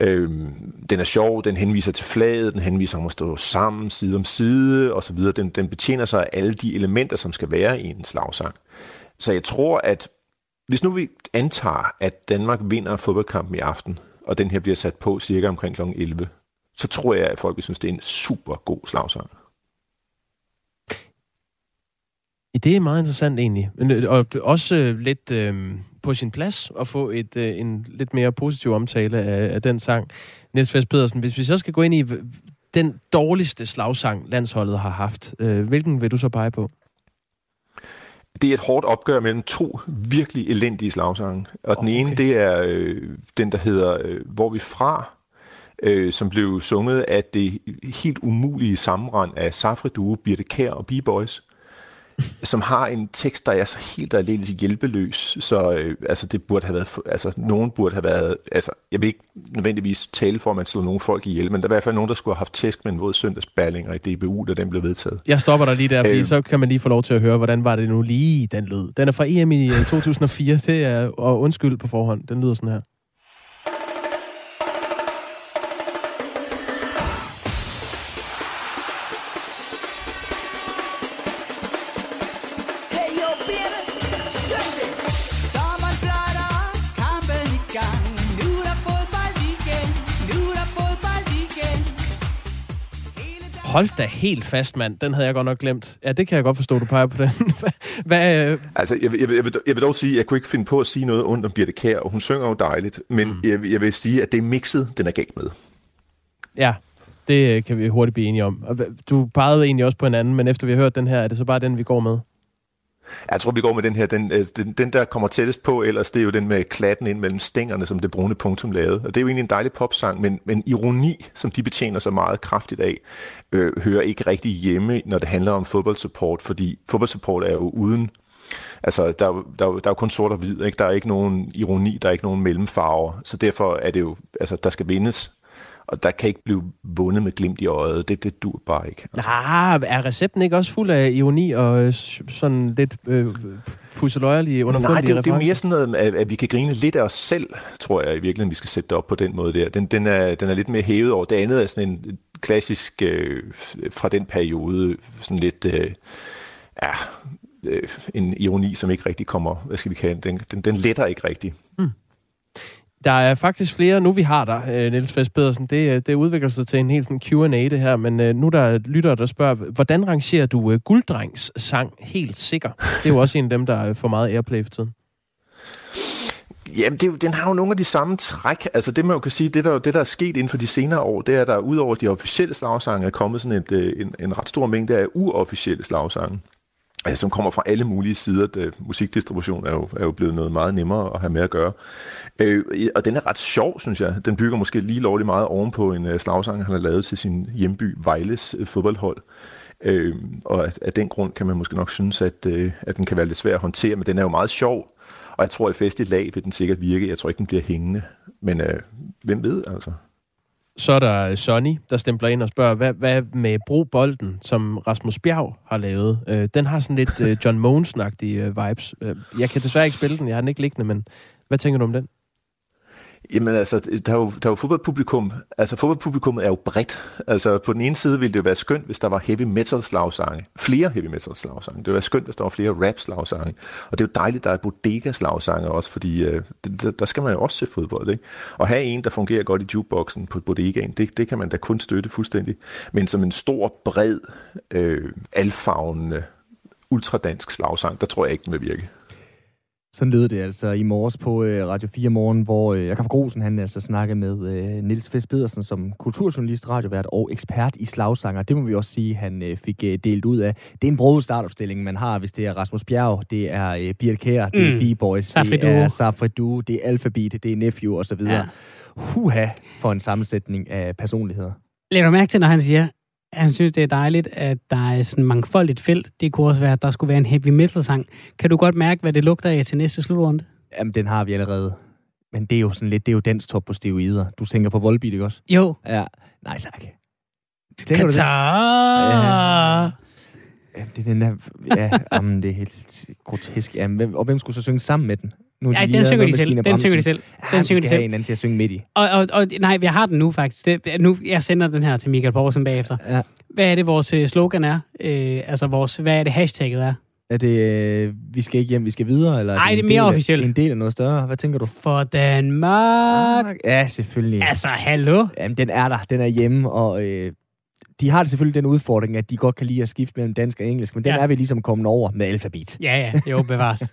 Øhm, den er sjov, den henviser til flaget, den henviser om at stå sammen, side om side osv. Den, den betjener sig af alle de elementer, som skal være i en slagsang. Så jeg tror, at hvis nu vi antager, at Danmark vinder fodboldkampen i aften, og den her bliver sat på cirka omkring kl. 11, så tror jeg, at folk vil synes, det er en super god slagsang. Det er meget interessant egentlig, men, øh, og også øh, lidt øh, på sin plads at få et, øh, en lidt mere positiv omtale af, af den sang. Niels Fæs Pedersen, hvis vi så skal gå ind i den dårligste slagsang, landsholdet har haft, øh, hvilken vil du så pege på? Det er et hårdt opgør mellem to virkelig elendige slagsange. Og den okay. ene, det er øh, den, der hedder øh, Hvor vi fra, øh, som blev sunget af det helt umulige sammenrend af Safri Duo, Birte Kær og B-Boys som har en tekst, der er så helt aldeles hjælpeløs, så øh, altså, det burde have været, altså, nogen burde have været, altså, jeg vil ikke nødvendigvis tale for, at man slår nogle folk ihjel, men der er i hvert fald nogen, der skulle have haft tæsk med en våd søndagsballinger i DBU, da den blev vedtaget. Jeg stopper dig lige der, fordi øh, så kan man lige få lov til at høre, hvordan var det nu lige, den lød. Den er fra EM i 2004, det er, og undskyld på forhånd, den lyder sådan her. Hold da helt fast, mand. Den havde jeg godt nok glemt. Ja, det kan jeg godt forstå, du peger på den. Hvad, øh... Altså, jeg, jeg, jeg, vil, jeg vil dog sige, at jeg kunne ikke finde på at sige noget ondt om Birte Kær, og hun synger jo dejligt, men mm. jeg, jeg vil sige, at det er mixet, den er galt med. Ja, det kan vi hurtigt blive enige om. Du pegede egentlig også på en anden, men efter vi har hørt den her, er det så bare den, vi går med? Jeg tror, vi går med den her. Den, øh, den, den der kommer tættest på, ellers det er jo den med klatten ind mellem stængerne, som det brune punktum lavede. Og det er jo egentlig en dejlig popsang, men, men ironi, som de betjener sig meget kraftigt af, øh, hører ikke rigtig hjemme, når det handler om fodboldsupport, fordi fodboldsupport er jo uden Altså, der, der, der er jo kun sort og hvid, ikke? Der er ikke nogen ironi, der er ikke nogen mellemfarver, så derfor er det jo, altså, der skal vindes og der kan ikke blive vundet med glimt i øjet. Det, det dur bare ikke. Altså. Nej, er recepten ikke også fuld af ironi og øh, sådan lidt øh, pusseløjerlige underfundige Nej, det, det er mere sådan noget, at, at vi kan grine lidt af os selv, tror jeg i virkeligheden, vi skal sætte det op på den måde der. Den, den, er, den er lidt mere hævet over. Det andet er sådan en klassisk øh, fra den periode, sådan lidt... Øh, ja, øh, en ironi, som ikke rigtig kommer, hvad skal vi kalde den, den, den letter ikke rigtig. Mm. Der er faktisk flere, nu vi har dig, øh, Niels Fest Pedersen. Det, øh, det udvikler sig til en helt sådan Q&A det her, men øh, nu der er lytter, der spørger, hvordan rangerer du Gulddrengs sang helt sikker? Det er jo også en af dem, der får meget airplay for tiden. Jamen, det, den har jo nogle af de samme træk. Altså det, man jo kan sige, det der, det der er sket inden for de senere år, det er, at der udover de officielle slagsange er kommet sådan et, en, en ret stor mængde af uofficielle slagsange som kommer fra alle mulige sider. Det, musikdistribution er jo, er jo blevet noget meget nemmere at have med at gøre. Øh, og den er ret sjov, synes jeg. Den bygger måske lige lovligt meget ovenpå en uh, slagsang, han har lavet til sin hjemby Vejles øh, fodboldhold. Øh, og af, af den grund kan man måske nok synes, at, øh, at den kan være lidt svær at håndtere, men den er jo meget sjov. Og jeg tror, at fest i lag vil den sikkert virke. Jeg tror ikke, den bliver hængende. Men øh, hvem ved, altså? Så er der Sonny, der stempler ind og spørger, hvad, hvad med Bro Bolden, som Rasmus Bjerg har lavet? Øh, den har sådan lidt øh, John Mogensen-agtige øh, vibes. Øh, jeg kan desværre ikke spille den, jeg har den ikke liggende, men hvad tænker du om den? Jamen altså, der er jo, der er jo fodboldpublikum. Altså fodboldpublikummet er jo bredt. Altså på den ene side ville det jo være skønt, hvis der var heavy metal slagsange. Flere heavy metal slagsange. Det ville være skønt, hvis der var flere rap slagsange. Og det er jo dejligt, der er bodega slagsange også, fordi øh, der, der skal man jo også se fodbold. Ikke? Og have en, der fungerer godt i jukeboxen på bodegaen, det, det kan man da kun støtte fuldstændig. Men som en stor, bred, øh, alfavnende, ultradansk slagsang, der tror jeg ikke, den vil virke. Sådan lød det altså i morges på øh, Radio 4 Morgen, hvor øh, Jakob Grosen han altså snakkede med øh, Nils Fest Pedersen som kulturjournalist, radiovært og ekspert i slagsanger. Det må vi også sige, han øh, fik øh, delt ud af. Det er en broet startopstilling, man har, hvis det er Rasmus Bjerg, det er øh, Birte Kjær, det er mm. B-Boys, det er Safri Du, det er Alphabet, det er Nephew osv. Ja. Huha for en sammensætning af personligheder. Læg du mærke til, når han siger, han synes, det er dejligt, at der er sådan mangfoldigt felt. Det kunne også være, at der skulle være en heavy metal-sang. Kan du godt mærke, hvad det lugter af til næste slutrunde? Jamen, den har vi allerede. Men det er jo sådan lidt, det er jo dens top på steroider. Du tænker på Volbeat, ikke også? Jo. Ja. Nej, tak. Tænker Katar! Du det? Ja, det er den der, ja, jamen, det er helt grotesk. Jamen, og hvem skulle så synge sammen med den? Nu ja, de den synger de selv. Den synger de selv. Den synger de selv. en anden til at synge midt i. Og, og, og nej, vi har den nu faktisk. Det, nu, jeg sender den her til Michael Poulsen bagefter. Ja. Hvad er det, vores øh, slogan er? Øh, altså, vores, hvad er det, hashtagget er? Er det, øh, vi skal ikke hjem, vi skal videre? Eller Nej, det er, det er mere officielt. En del af noget større. Hvad tænker du? For Danmark. Ah, ja, selvfølgelig. Altså, hallo? Jamen, den er der. Den er hjemme, og øh, de har det selvfølgelig den udfordring, at de godt kan lide at skifte mellem dansk og engelsk, men den ja. er vi ligesom kommet over med alfabet. Ja, ja. Jo, bevares.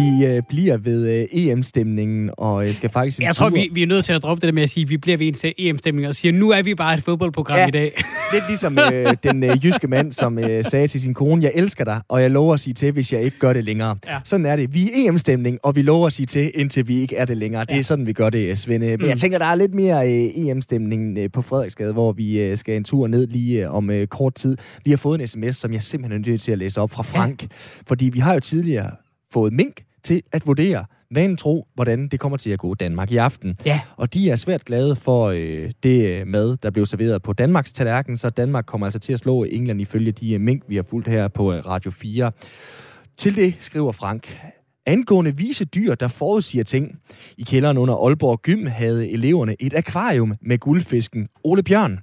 Vi øh, bliver ved øh, EM-stemningen, og øh, skal faktisk... Jeg tror, vi, vi er nødt til at droppe det der med at sige, at vi bliver ved en EM-stemning, og siger, nu er vi bare et fodboldprogram ja, i dag. lidt ligesom øh, den øh, jyske mand, som øh, sagde til sin kone, jeg elsker dig, og jeg lover at sige til, hvis jeg ikke gør det længere. Ja. Sådan er det. Vi er EM-stemning, og vi lover at sige til, indtil vi ikke er det længere. Det er sådan, vi gør det, Svende. Men mm. jeg tænker, der er lidt mere øh, EM-stemning øh, på Frederiksgade, hvor vi øh, skal en tur ned lige øh, om øh, kort tid. Vi har fået en sms, som jeg simpelthen er nødt til at læse op fra Frank. Ja. Fordi vi har jo tidligere fået mink til at vurdere, vanen tro, hvordan det kommer til at gå Danmark i aften. Ja. Og de er svært glade for øh, det mad, der blev serveret på Danmarks tallerken, så Danmark kommer altså til at slå England ifølge de øh, mink, vi har fulgt her på øh, Radio 4. Til det skriver Frank, Angående vise dyr, der forudsiger ting. I kælderen under Aalborg Gym havde eleverne et akvarium med guldfisken Ole Bjørn.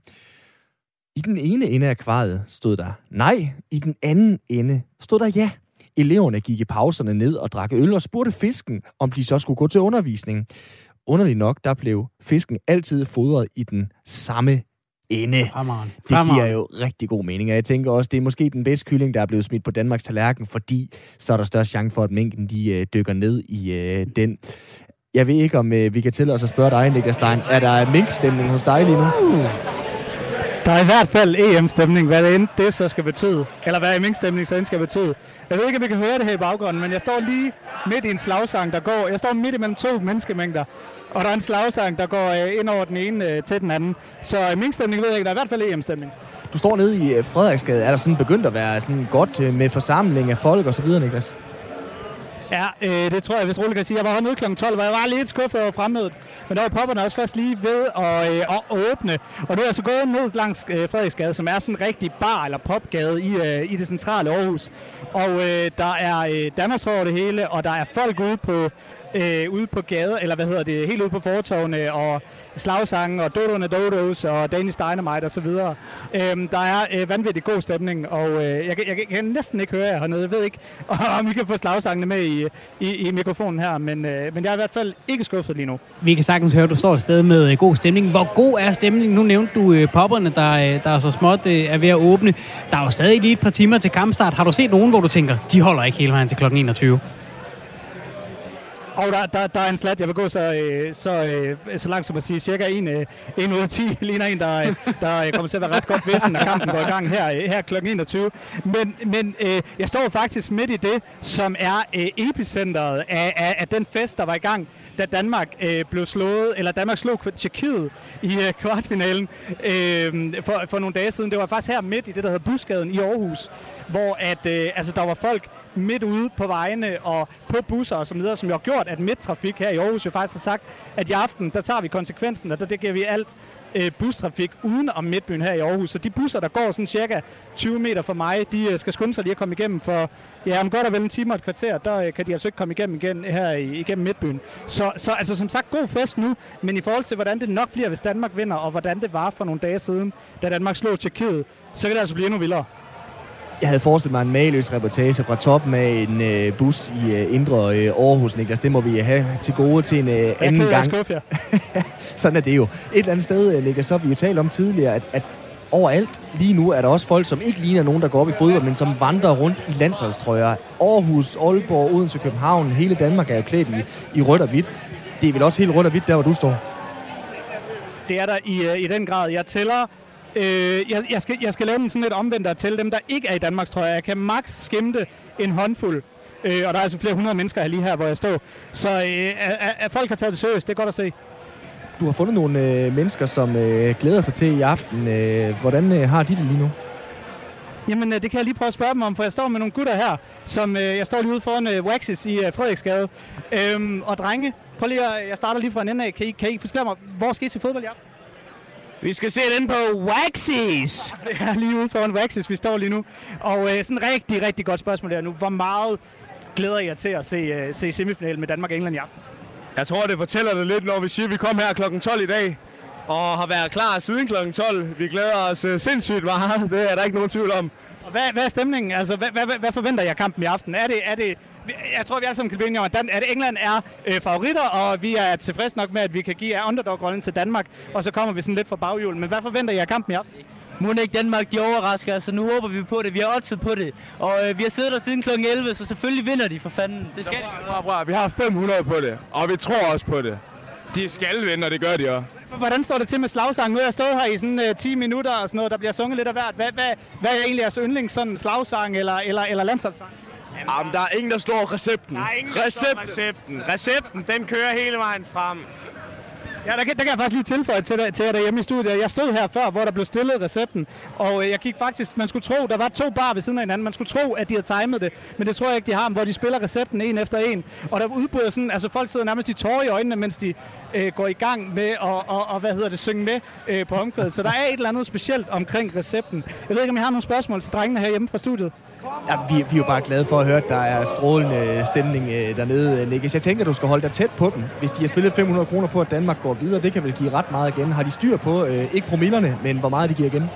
I den ene ende af akvariet stod der nej, i den anden ende stod der ja. Eleverne gik i pauserne ned og drak øl og spurgte fisken, om de så skulle gå til undervisning. Underligt nok, der blev fisken altid fodret i den samme ende. Fremaren. Det giver jo rigtig god mening, og jeg tænker også, det er måske den bedste kylling, der er blevet smidt på Danmarks tallerken, fordi så er der større chance for, at mængden de øh, dykker ned i øh, den. Jeg ved ikke, om øh, vi kan tillade os at spørge dig, Niklas Stein. Er der minkstemning hos dig lige nu? Der er i hvert fald EM-stemning, hvad det end det så skal betyde. Eller hvad minkstemning så end skal betyde. Jeg ved ikke, om I kan høre det her i baggrunden, men jeg står lige midt i en slagsang, der går. Jeg står midt imellem to menneskemængder. Og der er en slagsang, der går øh, ind over den ene øh, til den anden. Så øh, minkstemning ved jeg ikke, der er i hvert fald EM-stemning. Du står nede i øh, Frederiksgade. Er der sådan begyndt at være sådan godt øh, med forsamling af folk og så videre, Niklas? Ja, øh, det tror jeg, hvis roligt kan sige. Jeg var hernede kl. 12, hvor jeg var lidt skuffet over fremmødet. Men der var popperne også først lige ved at, øh, at åbne. Og nu er jeg så gået ned langs øh, Frederiksgade, som er sådan en rigtig bar- eller popgade i, øh, i det centrale Aarhus. Og øh, der er øh, Danmarks over det hele, og der er folk ude på øh, ude på gader, eller hvad hedder det, helt ude på fortovene, og slagsange, og Dodo'ne Dodos, og Danish Dynamite og så videre. Øhm, der er øh, vanvittig god stemning, og øh, jeg, jeg, jeg, kan næsten ikke høre jer hernede. Jeg ved ikke, om I kan få slagsangene med i, i, i mikrofonen her, men, øh, men jeg er i hvert fald ikke skuffet lige nu. Vi kan sagtens høre, at du står et sted med øh, god stemning. Hvor god er stemningen? Nu nævnte du øh, popperne, der, øh, der er så småt øh, er ved at åbne. Der er jo stadig lige et par timer til kampstart. Har du set nogen, hvor du tænker, de holder ikke hele vejen til kl. 21? Og der, der, der er en slat, jeg vil gå så, øh, så, øh, så langt som at sige, cirka en, øh, en ud af 10 ligner en, der, øh, der øh, kommer til at være ret godt vissen, når kampen går i gang her, øh, her kl. 21. Men, men øh, jeg står faktisk midt i det, som er øh, epicentret af, af, af den fest, der var i gang, da Danmark øh, blev slået, eller Danmark slog Tjekkiet i øh, kvartfinalen øh, for, for nogle dage siden. Det var faktisk her midt i det, der hedder Busgaden i Aarhus, hvor at, øh, altså, der var folk midt ude på vejene og på busser og så videre, som jo har gjort, at midttrafik her i Aarhus jo faktisk har sagt, at i aften, der tager vi konsekvensen, og der det giver vi alt øh, bustrafik uden om Midtbyen her i Aarhus. Så de busser, der går sådan cirka 20 meter fra mig, de øh, skal skynde sig lige at komme igennem for, ja, om godt og vel en time og et kvarter, der øh, kan de altså ikke komme igennem igen her igennem Midtbyen. Så, så altså som sagt, god fest nu, men i forhold til, hvordan det nok bliver, hvis Danmark vinder, og hvordan det var for nogle dage siden, da Danmark slog Tjekkiet, så kan det altså blive endnu vildere. Jeg havde forestillet mig en mageløs reportage fra toppen af en øh, bus i øh, Indre øh, Aarhus, Niklas. Det må vi have til gode til en øh, anden jeg gang. Skuffe, ja. Sådan er det jo. Et eller andet sted, øh, Niklas, så vi jo talt om tidligere, at, at overalt lige nu er der også folk, som ikke ligner nogen, der går op i fodbold, men som vandrer rundt i landsholdstrøjer. Aarhus, Aalborg, Odense, København, hele Danmark er jo klædt i, i rødt og hvidt. Det er vel også helt rødt og hvidt, der hvor du står? Det er der i, øh, i den grad. Jeg tæller Øh, jeg, jeg, skal, jeg skal lave den sådan lidt omvendt tælle dem, der ikke er i Danmarks trøje. Jeg kan max skimte en håndfuld. Øh, og der er altså flere hundrede mennesker her lige her, hvor jeg står. Så øh, at, at folk har taget det seriøst, det er godt at se. Du har fundet nogle øh, mennesker, som øh, glæder sig til i aften. Øh, hvordan øh, har de det lige nu? Jamen, øh, det kan jeg lige prøve at spørge dem om, for jeg står med nogle gutter her, som øh, jeg står lige ude foran øh, Waxis i øh, Frederiksgade. Øhm, og drenge, prøv lige at, jeg starter lige fra en ende af. Kan I, kan I fortælle mig, hvor skal I se fodbold i aften? Vi skal se den på Waxis. Det er lige ude foran Waxis, vi står lige nu. Og øh, sådan en rigtig, rigtig godt spørgsmål der nu. Hvor meget glæder jeg til at se, uh, se semifinalen med Danmark og England i aften? Jeg tror, det fortæller det lidt, når vi siger, at vi kom her kl. 12 i dag. Og har været klar siden kl. 12. Vi glæder os uh, sindssygt meget. Det er der ikke nogen tvivl om. Og hvad, hvad er stemningen? Altså, hvad, hvad, hvad forventer jeg kampen i aften? Er det, er det, jeg tror, vi alle sammen kan blive om, at, England er øh, favoritter, og vi er tilfredse nok med, at vi kan give underdog-rollen til Danmark, og så kommer vi sådan lidt fra baghjulen. Men hvad forventer jeg af kampen i aften? Må ikke Danmark, de overrasker, så nu håber vi på det. Vi har oddset på det, og øh, vi har siddet der siden kl. 11, så selvfølgelig vinder de for fanden. Det skal de. Bra, bra. Vi har 500 på det, og vi tror også på det. De skal vinde, og det gør de også. Hvordan står det til med slagsang? Nu har jeg stået her i sådan øh, 10 minutter og sådan noget, der bliver sunget lidt af hvert. Hvad, hvad, hvad er egentlig jeres yndlings sådan slagsang eller, eller, eller landsholdssang? Jamen, der er ingen, der slår recepten. Der er ingen, der recepten. recepten. Recepten, den kører hele vejen frem. Ja, der kan, der kan jeg faktisk lige tilføje til, til jer derhjemme i studiet. Jeg stod her før, hvor der blev stillet recepten, og øh, jeg gik faktisk, man skulle tro, der var to bar ved siden af hinanden, man skulle tro, at de havde timet det, men det tror jeg ikke, de har, hvor de spiller recepten en efter en, og der udbryder sådan, altså folk sidder nærmest i tårer i øjnene, mens de øh, går i gang med at, og, og, hvad hedder det, synge med øh, på omkvædet. Så der er et eller andet specielt omkring recepten. Jeg ved ikke, om I har nogle spørgsmål til drengene herhjemme fra studiet? Ja, vi, vi er jo bare glade for at høre, at der er strålende stemning øh, dernede, Nikkes. Jeg tænker, du skal holde dig tæt på dem. Hvis de har spillet 500 kroner på, at Danmark går videre, det kan vel give ret meget igen. Har de styr på, øh, ikke promillerne, men hvor meget de giver igen?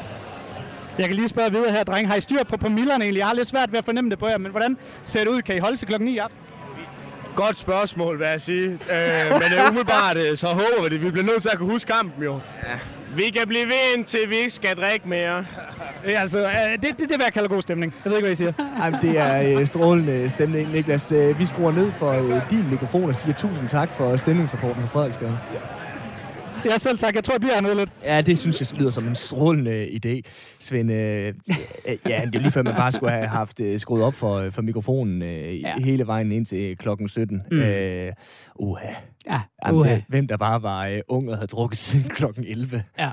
Jeg kan lige spørge videre her, dreng. Har I styr på promillerne egentlig? Jeg har lidt svært ved at fornemme det på jer, men hvordan ser det ud? Kan I holde til klokken 9 i aften? Godt spørgsmål, vil jeg sige. Øh, men øh, umiddelbart, øh, så håber vi det. Vi bliver nødt til at kunne huske kampen, jo. Ja. Vi kan blive ved, indtil vi ikke skal drikke mere. Det, altså, det, det, det vil jeg kalde god stemning. Jeg ved ikke, hvad I siger. Jamen, det er øh, strålende stemning, Niklas. Øh, vi skruer ned for øh, din mikrofon og siger tusind tak for stemningsrapporten fra Frederiksgade. Ja. Ja, selv tak. Jeg tror, jeg bliver noget lidt. Ja, det synes jeg lyder som en strålende idé, Svend. Øh, ja, det er lige før, man bare skulle have haft øh, skruet op for, for mikrofonen øh, ja. hele vejen ind til klokken 17. Mm. Øh, uha. Ja. Jamen, hvem der bare var øh, ung og havde drukket siden klokken 11. Ja.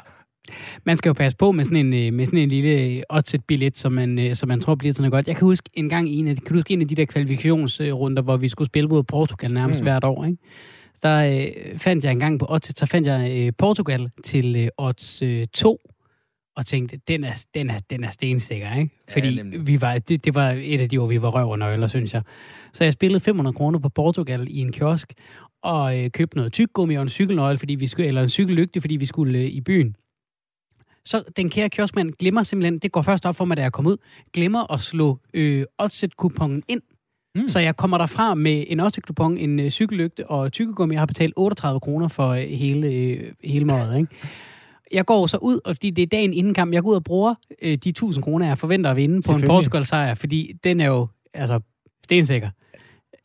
Man skal jo passe på med sådan en, øh, med sådan en lille oddset billet, som man, øh, som man tror bliver sådan godt. Jeg kan huske en gang en af, kan du huske en af de der kvalifikationsrunder, hvor vi skulle spille mod Portugal nærmest mm. hvert år, ikke? Der øh, fandt jeg en gang på odds, så fandt jeg øh, Portugal til øh, odds øh, 2, og tænkte, den er, den er, den er stensikker, ikke? Ja, Fordi nemlig. vi var, det, det var et af de år, vi var røv og nøgler, synes jeg. Så jeg spillede 500 kroner på Portugal i en kiosk, og øh, købte noget tyggegummi og en cykelnøgle, fordi vi skulle, eller en cykellygte, fordi vi skulle øh, i byen. Så den kære kioskmand glemmer simpelthen, det går først op for mig, da jeg kom ud, glemmer at slå øh, oddset-kupongen ind. Mm. Så jeg kommer derfra med en oddset-kupon, en øh, cykellygte og tyggegummi. Jeg har betalt 38 kroner for øh, hele, øh, hele måret, ikke? Jeg går så ud, og fordi det er dagen inden kamp, jeg går ud og bruger øh, de 1000 kroner, jeg forventer at vinde på en. Portugal-sejr, fordi den er jo altså, stensikker.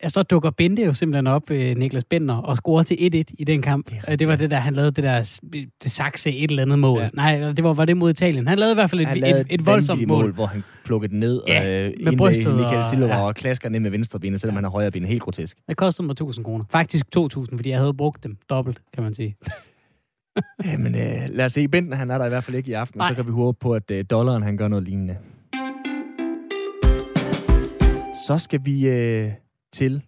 Og så dukker Bente jo simpelthen op, øh, Niklas Bender, og scorer til 1-1 i den kamp. Det, det var det der, han lavede det der det sakse et eller andet mål. Ja. Ja. Nej, det var, var det mod Italien. Han lavede i hvert fald et, lavede et, et voldsomt vanvittigt mål. hvor han plukkede den ned Ja, øh, med ind brystet Michael og- Silva ja. og klasker ned med venstre benet, selvom han har højre ben. Helt grotesk. Det kostede mig 1000 kroner. Faktisk 2000, fordi jeg havde brugt dem dobbelt, kan man sige. Jamen, øh, lad os se. Benten, han er der i hvert fald ikke i aften, og så Nej. kan vi håbe på, at øh, dollaren, han gør noget lignende. Så skal vi øh, til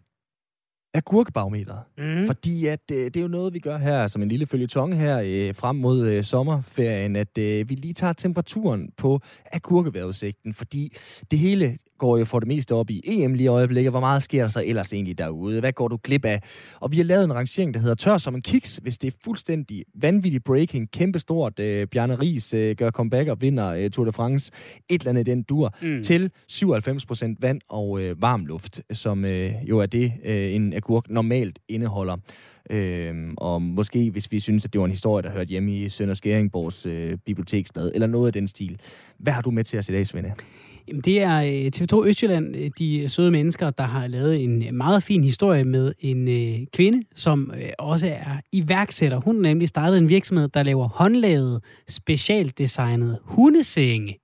agurkebarometeret. Mm. Fordi at, øh, det er jo noget, vi gør her som en lille følgetong her øh, frem mod øh, sommerferien, at øh, vi lige tager temperaturen på agurkevejrudsigten, fordi det hele går jo for det meste op i EM lige i øjeblikket. Hvor meget sker der så ellers egentlig derude? Hvad går du glip af? Og vi har lavet en rangering, der hedder tør som en kiks, hvis det er fuldstændig vanvittig breaking, kæmpestort. Øh, Bjarne Ries øh, gør comeback og vinder øh, Tour de France. Et eller andet den dur. Mm. Til 97% vand og øh, varm luft, som øh, jo er det, øh, en agurk normalt indeholder. Øhm, og måske, hvis vi synes, at det var en historie, der hørte hjemme i Sønder Skæringborgs øh, biblioteksblad, eller noget af den stil. Hvad har du med til os i dag, Svende? Jamen, det er øh, TV2 Østjylland, øh, de søde mennesker, der har lavet en øh, meget fin historie med en øh, kvinde, som øh, også er iværksætter. Hun har nemlig startet en virksomhed, der laver håndlavede, specialdesignet hundesenge.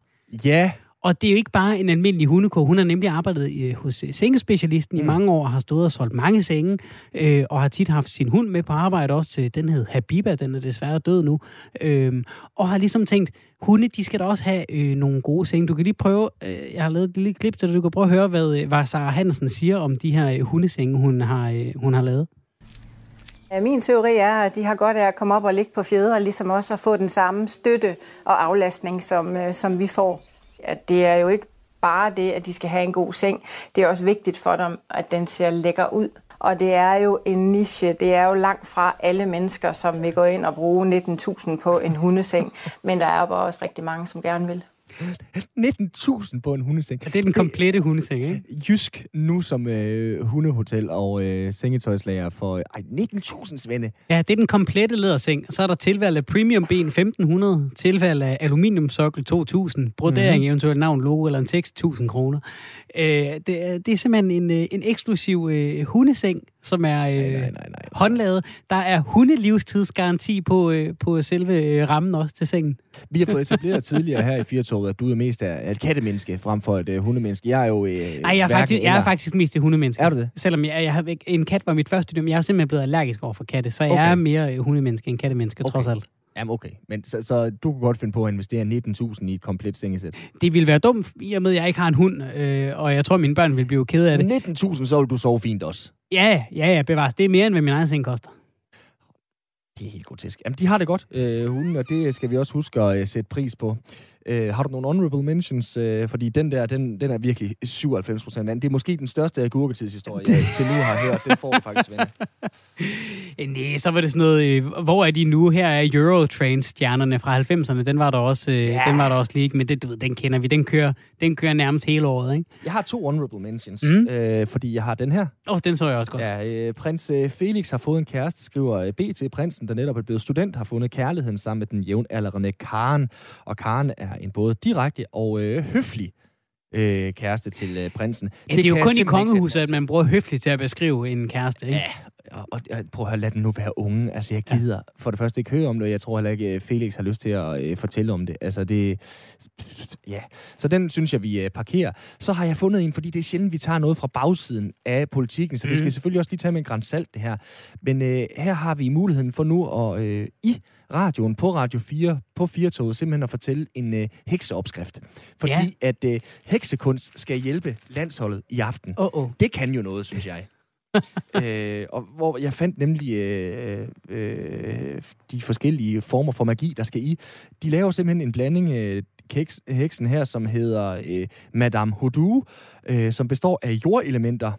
Ja, og det er jo ikke bare en almindelig hundeko. Hun har nemlig arbejdet øh, hos øh, sengespecialisten mm. i mange år, og har stået og solgt mange senge, øh, og har tit haft sin hund med på arbejde også til, den hed Habiba, den er desværre død nu, øh, og har ligesom tænkt, hunde, de skal da også have øh, nogle gode senge. Du kan lige prøve, øh, jeg har lavet et lille klip til dig, du kan prøve at høre, hvad, øh, hvad Sara Hansen siger om de her øh, hundesenge, hun har, øh, hun har lavet. Ja, Min teori er, at de har godt af at komme op og ligge på fjeder, ligesom også at få den samme støtte og aflastning, som, øh, som vi får. At det er jo ikke bare det, at de skal have en god seng. Det er også vigtigt for dem, at den ser lækker ud. Og det er jo en niche. Det er jo langt fra alle mennesker, som vil gå ind og bruge 19.000 på en hundeseng. Men der er jo bare også rigtig mange, som gerne vil. 19.000 på en hundeseng. Ja, det er den komplette hundeseng, ikke? Jysk nu som øh, hundehotel og øh, sengetøjslager for ej, 19.000, Svende. Ja, det er den komplette læderseng. Så er der tilvalg af premium ben 1500, tilvalg af aluminiumsokkel 2000, brodering, Mhm. mm-hmm. eventuelt navn, logo eller en tekst 1000 kroner. Øh, det, er, det er simpelthen en, øh, en eksklusiv øh, hundeseng, som er øh, Nej, nej, nej, nej. håndlavet. Der er hundelivstidsgaranti på, øh, på selve øh, rammen også til sengen. Vi har fået etableret tidligere her i Firtoget, at du er mest af et kattemenneske frem for et øh, hundemenneske. Jeg er jo øh, Nej, jeg er, faktisk, jeg er eller. faktisk mest et hundemenneske. Er du det? Selvom jeg, jeg ikke- en kat var mit første dyr, men jeg er simpelthen blevet allergisk over for katte, så jeg Okay. er mere øh, hundemenneske end kattemenneske, Okay. trods alt. Jamen okay, men så, så du kunne godt finde på at investere 19.000 i et komplet sengesæt. Det ville være dumt, i og med, at jeg ikke har en hund, øh, og jeg tror, mine børn vil blive ked af det. 19.000, så vil du sove fint også. Ja, ja, ja, bevares. Det er mere, end hvad min egen seng koster. Det er helt grotesk. Jamen, de har det godt, øh, hunden, og det skal vi også huske at øh, sætte pris på. Øh, har du nogle honorable mentions? Øh, fordi den der, den, den er virkelig 97 procent vand. Det er måske den største agurketidshistorie, jeg til nu har hørt. Den får du faktisk. Øh, Nej, så var det sådan noget, øh, hvor er de nu? Her er Eurotrain-stjernerne fra 90'erne. Den var der også, øh, Ja. den var der også lige, men det, du ved, den kender vi. Den kører, den kører nærmest hele året, ikke? Jeg har to honorable mentions, Mm. øh, fordi jeg har den her. Åh, oh, den så jeg også godt. Ja, øh, prins øh, Felix har fået en kæreste, skriver øh, BT. Prinsen, der netop er blevet student, har fundet kærligheden sammen med den jævnaldrende Karen. Og Karen er en både direkte og øh, høflig øh, kæreste til øh, prinsen. Ja, det, det er jo kun i kongehuset, at man bruger høfligt til at beskrive en kæreste, ikke? Ja, og, og, og prøv at høre, lad den nu være unge. Altså, jeg gider for det første ikke høre om det, og jeg tror heller ikke, øh, Felix har lyst til at øh, fortælle om det. Altså, det... Ja, så den synes jeg, vi øh, parkerer. Så har jeg fundet en, fordi det er sjældent, vi tager noget fra bagsiden af politikken, så det skal jeg selvfølgelig også lige tage med en græns salt, det her. Men øh, her har vi muligheden for nu at øh, i radioen på Radio 4, på Firtoget, simpelthen at fortælle en øh, hekseopskrift. Fordi Ja. at øh, heksekunst skal hjælpe landsholdet i aften. Oh, oh. Det kan jo noget, synes jeg. øh, og hvor jeg fandt nemlig øh, øh, de forskellige former for magi, der skal i. De laver simpelthen en blanding, øh, keks, heksen her, som hedder øh, Madame Houdou, øh, som består af jordelementer,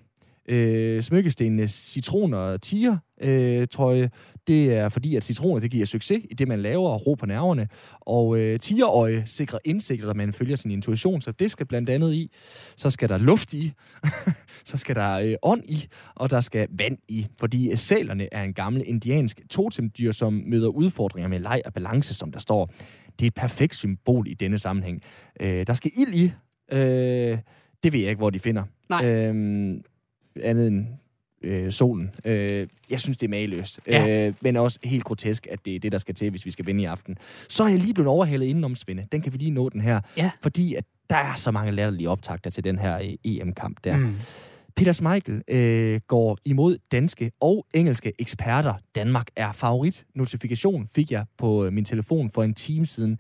øh, smykkestenene citron og tiger øh, trøje. Det er fordi, at citroner det giver succes i det, man laver, og ro på nerverne. Og øh, tigerøje sikrer indsigt, at man følger sin intuition, så det skal blandt andet i. Så skal der luft i, så skal der øh, ånd i, og der skal vand i. Fordi øh, sælerne er en gammel indiansk totemdyr, som møder udfordringer med leg og balance, som der står. Det er et perfekt symbol i denne sammenhæng. Øh, der skal ild i. Øh, det ved jeg ikke, hvor de finder. Nej. Øh, andet end øh, solen. Øh, jeg synes, det er mageløst. Ja. Øh, men også helt grotesk, at det er det, der skal til, hvis vi skal vinde i aften. Så er jeg lige blevet overhalet indenom, Svende. Den kan vi lige nå den her. Ja. Fordi at der er så mange latterlige optagter til den her øh, EM-kamp der. Mm. Peter Schmeichel øh, går imod danske og engelske eksperter. Danmark er favorit. Notifikation fik jeg på øh, min telefon for en time siden.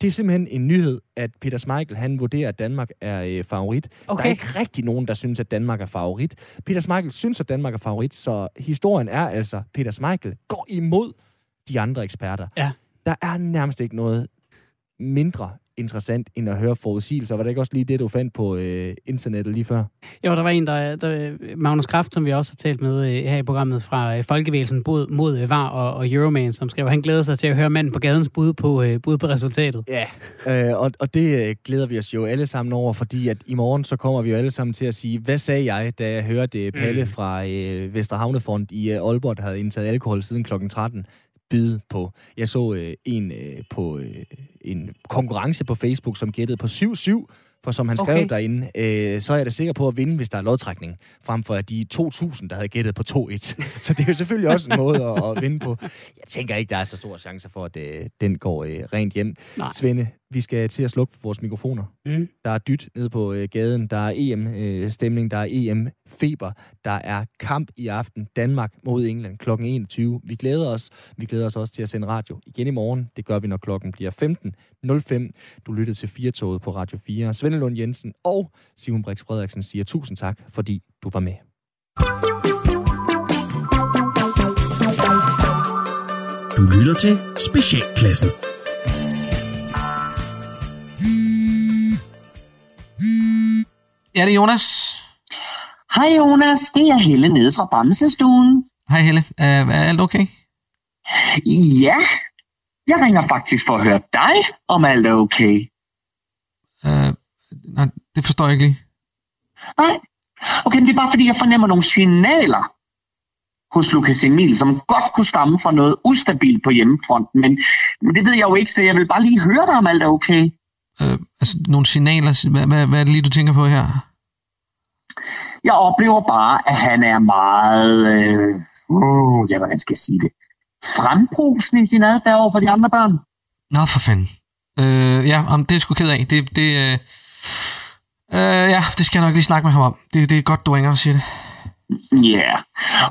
Det er simpelthen en nyhed, at Peter Schmeichel han vurderer, at Danmark er øh, favorit. Okay. Der er ikke rigtig nogen, der synes, at Danmark er favorit. Peter Schmeichel synes, at Danmark er favorit, så historien er altså, Peter Schmeichel går imod de andre eksperter. Ja. Der er nærmest ikke noget mindre interessant, end at høre forudsigelser. Var det ikke også lige det, du fandt på øh, internettet lige før? Jo, der var en, der, der Magnus Kraft, som vi også har talt med øh, her i programmet fra øh, Folkevægelsen mod, mod øh, VAR og, og Euroman, som skrev, han glæder sig til at høre manden på gadens bud på, øh, bud på resultatet. Ja, øh, og, og det øh, glæder vi os jo alle sammen over, fordi at i morgen så kommer vi jo alle sammen til at sige, hvad sagde jeg, da jeg hørte øh, Palle Mm. fra øh, Vesterhavnefront i øh, Aalborg, der havde indtaget alkohol siden kl. 13, byde på. Jeg så øh, en øh, på øh, en konkurrence på Facebook, som gættede på 7-7, for som han skrev Okay. derinde, øh, så er jeg da sikker på at vinde, hvis der er lodtrækning, frem for at de 2.000, der havde gættet på 2-1. så det er jo selvfølgelig også en måde at, at vinde på. Jeg tænker ikke, der er så store chancer for, at øh, den går øh, rent hjem. Nej. Svende, vi skal til at slukke for vores mikrofoner. Mm. Der er dyt nede på øh, gaden, der er EM-stemning, der er EM-feber, der er kamp i aften, Danmark mod England kl. 21. Vi glæder os. Vi glæder os også til at sende radio igen i morgen. Det gør vi, når klokken bliver 15.05. Du lyttede til Firtoget på Radio 4. Svende Lund Jensen og Simon Brix Frederiksen siger tusind tak, fordi du var med. Du lytter til Specialklassen. Ja, det er Jonas. Hej Jonas, det er Helle nede fra Bamsestuen. Hej Helle. Uh, er alt okay? Ja, jeg ringer faktisk for at høre dig, om alt er okay. Uh, nej, det forstår jeg ikke lige. Nej, okay, men det er bare fordi, jeg fornemmer nogle signaler hos Lukas Emil, som godt kunne stamme fra noget ustabilt på hjemmefronten, men det ved jeg jo ikke, så jeg vil bare lige høre dig, om alt er okay. Uh, altså, nogle signaler. Hvad, hvad, hvad er det lige, du tænker på her? Jeg oplever bare, at han er meget, øh, uh, ja, hvordan skal jeg sige det, frembrusende i sin adfærd over for de andre børn. Nå, for fanden. Uh, ja, om, det er sgu ked af. Det, det, uh, uh, ja, det skal jeg nok lige snakke med ham om. Det, det er godt, du ringer og siger det. Ja, yeah.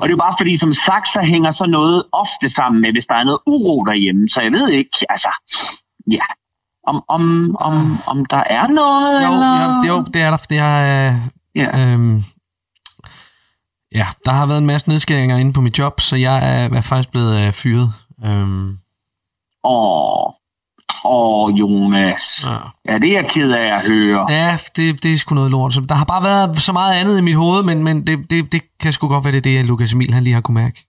og det er jo bare fordi, som sagt, så hænger så noget ofte sammen med, hvis der er noget uro derhjemme. Så jeg ved ikke, altså, ja, om, om, om, om der er noget, Jo, eller? jo, jo det er der. Det er, uh, Ja. øhm, ja, der har været en masse nedskæringer inde på mit job, så jeg er, er faktisk blevet uh, fyret. Øhm, Åh, åh, Jonas. Ja. ja, det er jeg ked af at høre. Ja, det, det er sgu noget lort. Så der har bare været så meget andet i mit hoved, men, men det, det, det kan sgu godt være, det er det, Lukas Emil han lige har kunne mærke.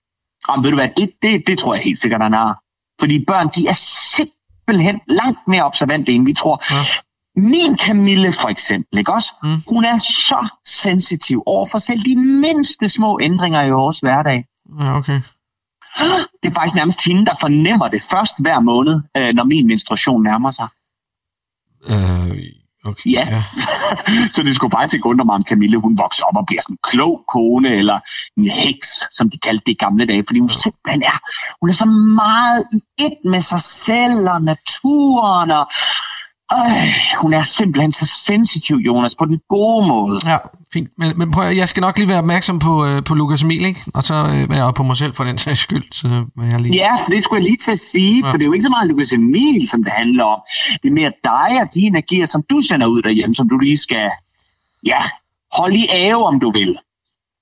Jamen, ved du hvad, det, det, det tror jeg helt sikkert, han har. Fordi børn, de er simpelthen langt mere observante, end vi tror. Ja. Min Camille for eksempel, ikke også? Mm. Hun er så sensitiv over for selv de mindste små ændringer i vores hverdag. Ja, okay. Det er faktisk nærmest hende, der fornemmer det først hver måned, øh, når min menstruation nærmer sig. Øh, okay. Ja. ja. så det skulle faktisk ikke undre mig, om Camille hun vokser op og bliver sådan en klog kone, eller en heks, som de kaldte det i gamle dage, fordi hun simpelthen er, hun er så meget i et med sig selv og naturen, og øh, hun er simpelthen så sensitiv, Jonas, på den gode måde. Ja, fint. Men, men prøv jeg skal nok lige være opmærksom på, øh, på Lukas Emil, ikke? Og så øh, være på mig selv for den sags skyld. Så jeg lige... Ja, for det skulle jeg lige til at sige, ja. for det er jo ikke så meget Lukas Emil, som det handler om. Det er mere dig og de energier, som du sender ud derhjemme, som du lige skal, ja, holde i ave, om du vil.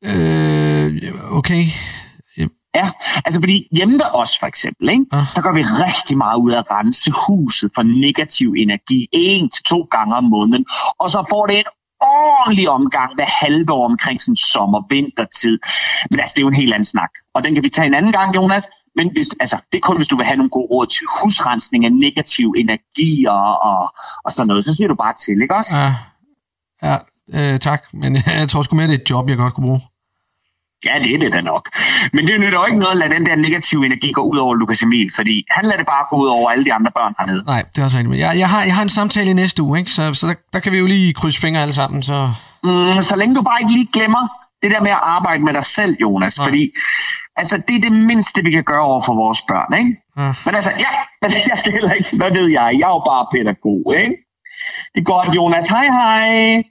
Øh, okay. Ja, altså fordi hjemme ved os for eksempel, ikke, Ja. der gør vi rigtig meget ud af at rense huset for negativ energi en til to gange om måneden, og så får det en ordentlig omgang hver halve år omkring sådan sommer-vintertid. Men altså, det er jo en helt anden snak. Og den kan vi tage en anden gang, Jonas. Men hvis, altså, det er kun, hvis du vil have nogle gode råd til husrensning af negativ energi og, og, og sådan noget. Så siger du bare til, ikke også? Ja, ja øh, tak. Men jeg tror sgu mere, det er et job, jeg godt kunne bruge. Ja, det er det da nok. Men det nytter jo ikke noget at lade den der negative energi gå ud over Lukas Emil, fordi han lader det bare gå ud over alle de andre børn hernede. Nej, det er også rigtigt. Jeg, jeg, har, jeg har en samtale i næste uge, ikke? så, så der, der kan vi jo lige krydse fingre alle sammen. Så... Mm, så længe du bare ikke lige glemmer det der med at arbejde med dig selv, Jonas. Nej. Fordi altså, det er det mindste, vi kan gøre over for vores børn. Ikke? Ja. Men altså, ja, men jeg skal heller ikke, hvad ved jeg, jeg er jo bare pædagog. Ikke? Det er godt, Jonas. Hej hej.